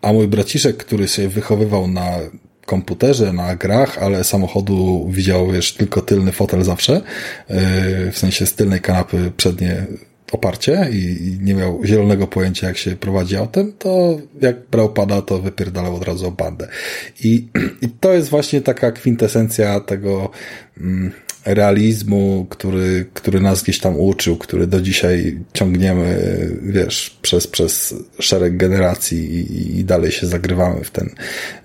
A mój braciszek, który się wychowywał na komputerze, na grach, ale samochodu widział, wiesz, tylko tylny fotel zawsze, yy, w sensie z tylnej kanapy przednie oparcie i nie miał zielonego pojęcia, jak się prowadzi autem, to jak brał pada, to wypierdalał od razu o bandę. I, (clears throat) i to jest właśnie taka kwintesencja tego mm, realizmu, który, który nas gdzieś tam uczył, który do dzisiaj ciągniemy, wiesz, przez, przez szereg generacji i, i dalej się zagrywamy w ten,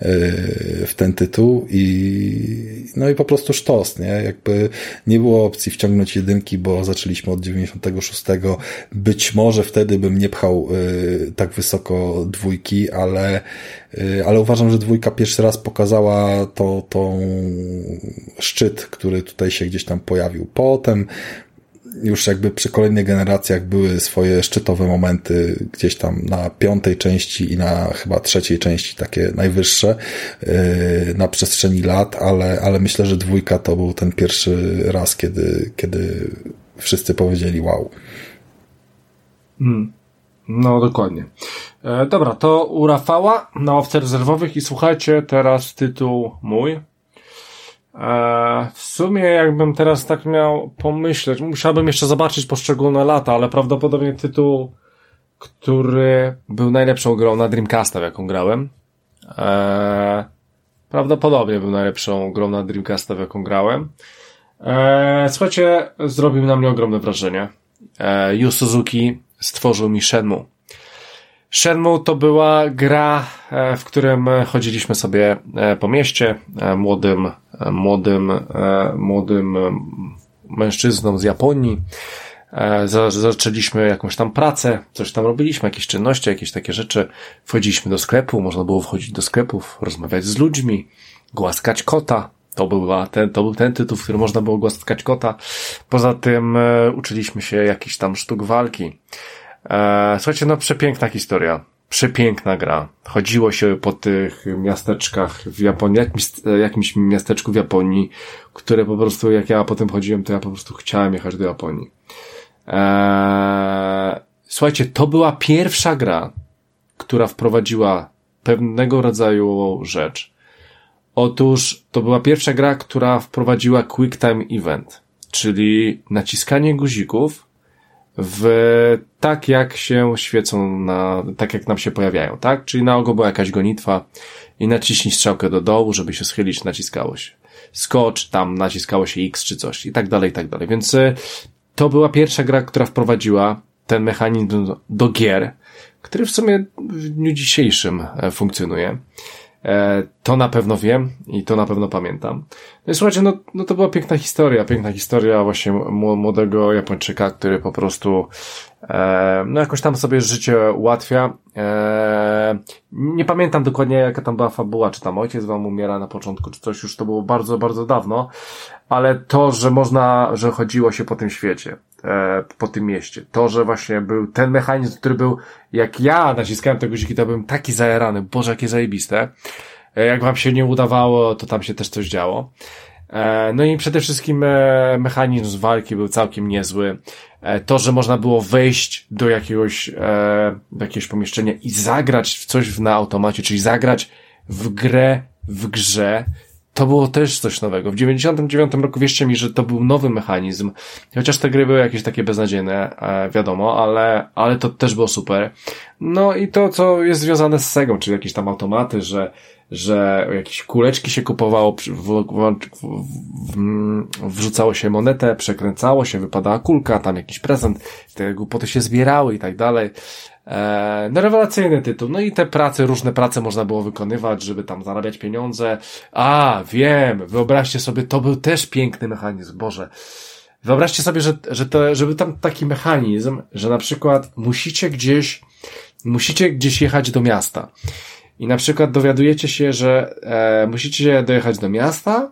yy, w ten tytuł i no i po prostu sztos, nie? Jakby nie było opcji wciągnąć jedynki, bo zaczęliśmy od 96. Być może wtedy bym nie pchał yy, tak wysoko dwójki, ale ale uważam, że dwójka pierwszy raz pokazała to, tą szczyt, który tutaj się gdzieś tam pojawił. Potem już jakby przy kolejnych generacjach były swoje szczytowe momenty gdzieś tam na piątej części i na chyba trzeciej części takie najwyższe yy, na przestrzeni lat, ale, ale myślę, że dwójka to był ten pierwszy raz, kiedy, kiedy wszyscy powiedzieli wow. Hmm. No, dokładnie. E, dobra, to u Rafała na ławce rezerwowych i słuchajcie, teraz tytuł mój. E, w sumie jakbym teraz tak miał pomyśleć, musiałbym jeszcze zobaczyć poszczególne lata, ale prawdopodobnie tytuł, który był najlepszą grą na Dreamcasta, w jaką grałem. E, prawdopodobnie był najlepszą grą na Dreamcasta, w jaką grałem. E, słuchajcie, zrobił na mnie ogromne wrażenie. E, Yu Suzuki stworzył mi Shenmue. Shenmue to była gra, e, w którym chodziliśmy sobie e, po mieście e, młodym, młodym, młodym mężczyzną z Japonii. Zaczęliśmy jakąś tam pracę, coś tam robiliśmy, jakieś czynności, jakieś takie rzeczy. Wchodziliśmy do sklepu, można było wchodzić do sklepów, rozmawiać z ludźmi, głaskać kota. To, była ten, to był ten tytuł, w którym można było głaskać kota. Poza tym uczyliśmy się jakichś tam sztuk walki. Słuchajcie, no przepiękna historia Przepiękna gra. Chodziło się po tych miasteczkach w Japonii, jakimś, jakimś miasteczku w Japonii, które po prostu, jak ja potem chodziłem, to ja po prostu chciałem jechać do Japonii. Eee, słuchajcie, to była pierwsza gra, która wprowadziła pewnego rodzaju rzecz. Otóż to była pierwsza gra, która wprowadziła Quick Time Event, czyli naciskanie guzików w tak jak się świecą na, tak jak nam się pojawiają, tak? Czyli na ogół była jakaś gonitwa i naciśnij strzałkę do dołu, żeby się schylić, naciskało się. Skocz, tam naciskało się X czy coś i tak dalej, i tak dalej. Więc y, to była pierwsza gra, która wprowadziła ten mechanizm do, do gier, który w sumie w dniu dzisiejszym e, funkcjonuje. E, To na pewno wiem i to na pewno pamiętam. No i słuchajcie, no, no to była piękna historia, piękna historia właśnie mł- młodego Japończyka, który po prostu no jakoś tam sobie życie ułatwia. E, nie pamiętam dokładnie jaka tam była fabuła, czy tam ojciec wam umiera na początku, czy coś, już to było bardzo, bardzo dawno, ale to, że można, że chodziło się po tym świecie, e, po tym mieście, to, że właśnie był ten mechanizm, który był, jak ja naciskałem te guziki, to byłem taki zajarany, boże, jakie zajebiste. E, Jak wam się nie udawało, to tam się też coś działo. E, No i przede wszystkim e, mechanizm walki był całkiem niezły. E, To, że można było wejść do jakiegoś, do jakiegoś pomieszczenia i zagrać w coś na automacie, czyli zagrać w grę w grze, to było też coś nowego. W 99 roku wierzcie mi, że to był nowy mechanizm. Chociaż te gry były jakieś takie beznadziejne, wiadomo, ale, ale to też było super. No i to, co jest związane z Segą, czyli jakieś tam automaty, że, że jakieś kuleczki się kupowało, w, w, w, wrzucało się monetę, przekręcało się, wypadała kulka, tam jakiś prezent, te głupoty się zbierały i tak dalej. E, no rewelacyjny tytuł. No i te prace, różne prace można było wykonywać, żeby tam zarabiać pieniądze. A, wiem, wyobraźcie sobie, to był też piękny mechanizm, Boże. Wyobraźcie sobie, że, że to, żeby tam taki mechanizm, że na przykład musicie gdzieś, musicie gdzieś jechać do miasta. I na przykład dowiadujecie się, że e, musicie dojechać do miasta.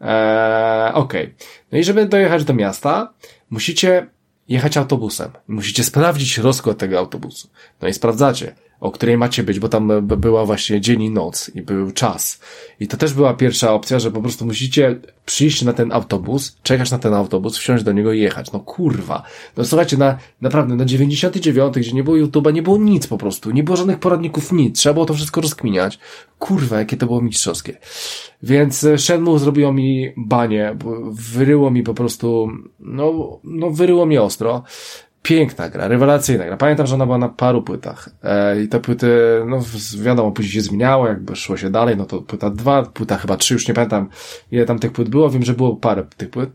E, Okej. No i żeby dojechać do miasta, musicie jechać autobusem. Musicie sprawdzić rozkład tego autobusu. No i sprawdzacie, o której macie być, bo tam b- była właśnie dzień i noc i był czas. I to też była pierwsza opcja, że po prostu musicie przyjść na ten autobus, czekać na ten autobus, wsiąść do niego i jechać. No kurwa. No słuchajcie, na, naprawdę, na 99, gdzie nie było YouTube'a, nie było nic po prostu. Nie było żadnych poradników, nic. Trzeba było to wszystko rozkminiać. Kurwa, jakie to było mistrzowskie. Więc e, Shenmue zrobiło mi banie, wyryło mi po prostu, no, no wyryło mi ostro. Piękna gra, rewelacyjna gra. Pamiętam, że ona była na paru płytach. E, I te płyty, no wiadomo, później się zmieniało, jakby szło się dalej, no to płyta dwa, płyta chyba trzy, już nie pamiętam ile tam tych płyt było, wiem, że było parę tych płyt.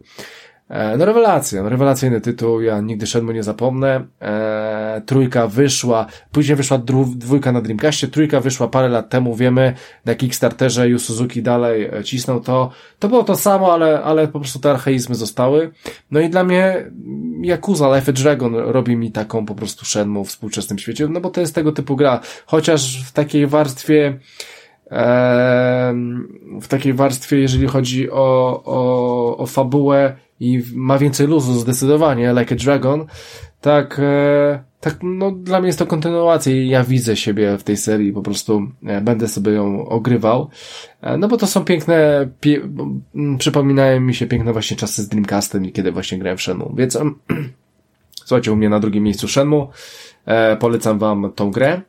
E, No rewelacja, no rewelacyjny tytuł, ja nigdy Shenmue nie zapomnę. E, trójka wyszła, później wyszła dwójka na Dreamcastie, trójka wyszła parę lat temu, wiemy, na Kickstarterze Yu Suzuki dalej e, cisnął to. To było to samo, ale, ale po prostu te archaizmy zostały. No i dla mnie Yakuza Life Dragon robi mi taką po prostu Shenmue w współczesnym świecie, no bo to jest tego typu gra, chociaż w takiej warstwie w takiej warstwie, jeżeli chodzi o, o, o fabułę i ma więcej luzu zdecydowanie, Like a Dragon, tak, e, tak, no dla mnie jest to kontynuacja i ja widzę siebie w tej serii, po prostu e, będę sobie ją ogrywał, e, no bo to są piękne, pie, przypominają mi się piękne właśnie czasy z Dreamcastem i kiedy właśnie grałem w Shenmue, więc em, (clears throat) słuchajcie, u mnie na drugim miejscu Shenmue, e, polecam wam tą grę,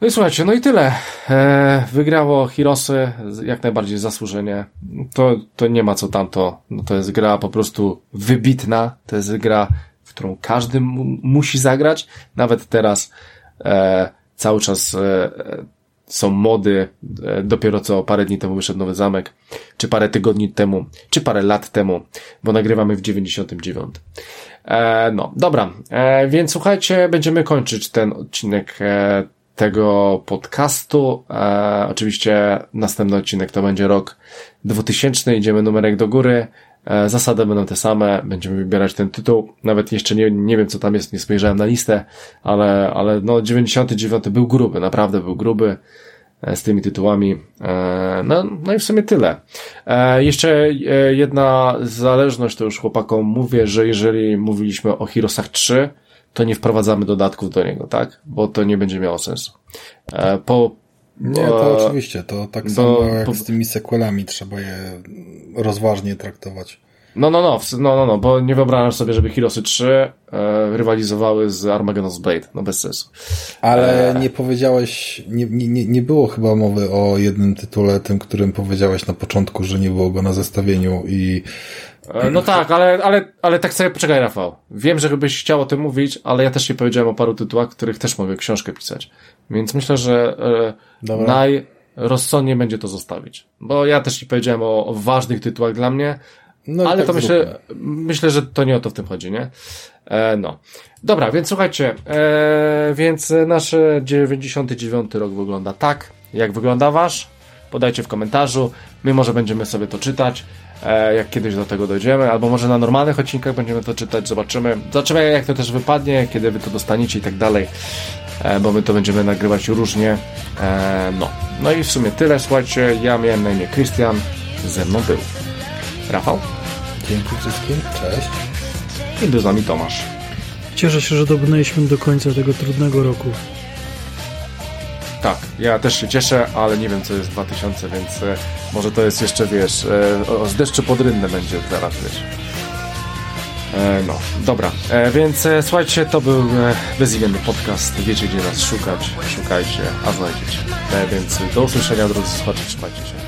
no i słuchajcie, no i tyle. E, wygrało Hirosy jak najbardziej zasłużenie. To, to nie ma co tamto. No to jest gra po prostu wybitna. To jest gra, w którą każdy mu, musi zagrać. Nawet teraz e, cały czas e, są mody. E, dopiero co parę dni temu wyszedł nowy zamek. Czy parę tygodni temu. Czy parę lat temu. Bo nagrywamy w 99. E, no, dobra. E, więc słuchajcie, będziemy kończyć ten odcinek e, tego podcastu. E, oczywiście następny odcinek to będzie rok 2000, idziemy numerek do góry. E, zasady będą te same, będziemy wybierać ten tytuł. Nawet jeszcze nie, nie wiem, co tam jest, nie spojrzałem na listę, ale, ale no 99 był gruby, naprawdę był gruby e, z tymi tytułami. E, No, no i w sumie tyle. E, Jeszcze jedna zależność, to już chłopakom mówię, że jeżeli mówiliśmy o Heroesach 3, to nie wprowadzamy dodatków do niego, tak? Bo to nie będzie miało sensu. E, po, Nie, to oczywiście, to tak bo- samo jak bo- z tymi sequelami, trzeba je rozważnie traktować. No, no, no, no, no, no, bo nie wyobrażam sobie, żeby Heroesy 3 e, rywalizowały z Armageddon's Blade. No bez sensu. Ale nie powiedziałeś, nie, nie, nie- było chyba mowy o jednym tytule, tym, którym powiedziałeś na początku, że nie było go na zestawieniu i E, No tak, ale, ale, ale tak sobie poczekaj, Rafał. Wiem, że byś chciał o tym mówić, ale ja też nie powiedziałem o paru tytułach, których też mogę książkę pisać. Więc myślę, że e, najrozsądniej będzie to zostawić. Bo ja też nie powiedziałem o, o ważnych tytułach dla mnie, no ale tak to myślę, zróbmy. myślę, że to nie o to w tym chodzi, nie? E, no. Dobra, więc słuchajcie, e, więc nasz 99 rok wygląda tak, jak wygląda wasz. Podajcie w komentarzu. My może będziemy sobie to czytać, e, jak kiedyś do tego dojdziemy, albo może na normalnych odcinkach będziemy to czytać, zobaczymy. Zobaczymy, jak to też wypadnie, kiedy wy to dostaniecie i tak dalej, e, bo my to będziemy nagrywać różnie. E, no. no i w sumie tyle, słuchajcie. Ja miałem na imię Christian, ze mną był Rafał Dzięki wszystkim, cześć. i był z nami Tomasz. Cieszę się, że dobrnęliśmy do końca tego trudnego roku. Tak, ja też się cieszę, ale nie wiem co jest 2000, więc e, może to jest jeszcze, wiesz, e, z deszczu pod rynne będzie teraz, wiesz. E, no, dobra, więc słuchajcie, to był bezimienny podcast, wiecie gdzie nas szukać, szukajcie, a znajdziecie. Więc do usłyszenia drodzy słuchacze, trzymajcie się.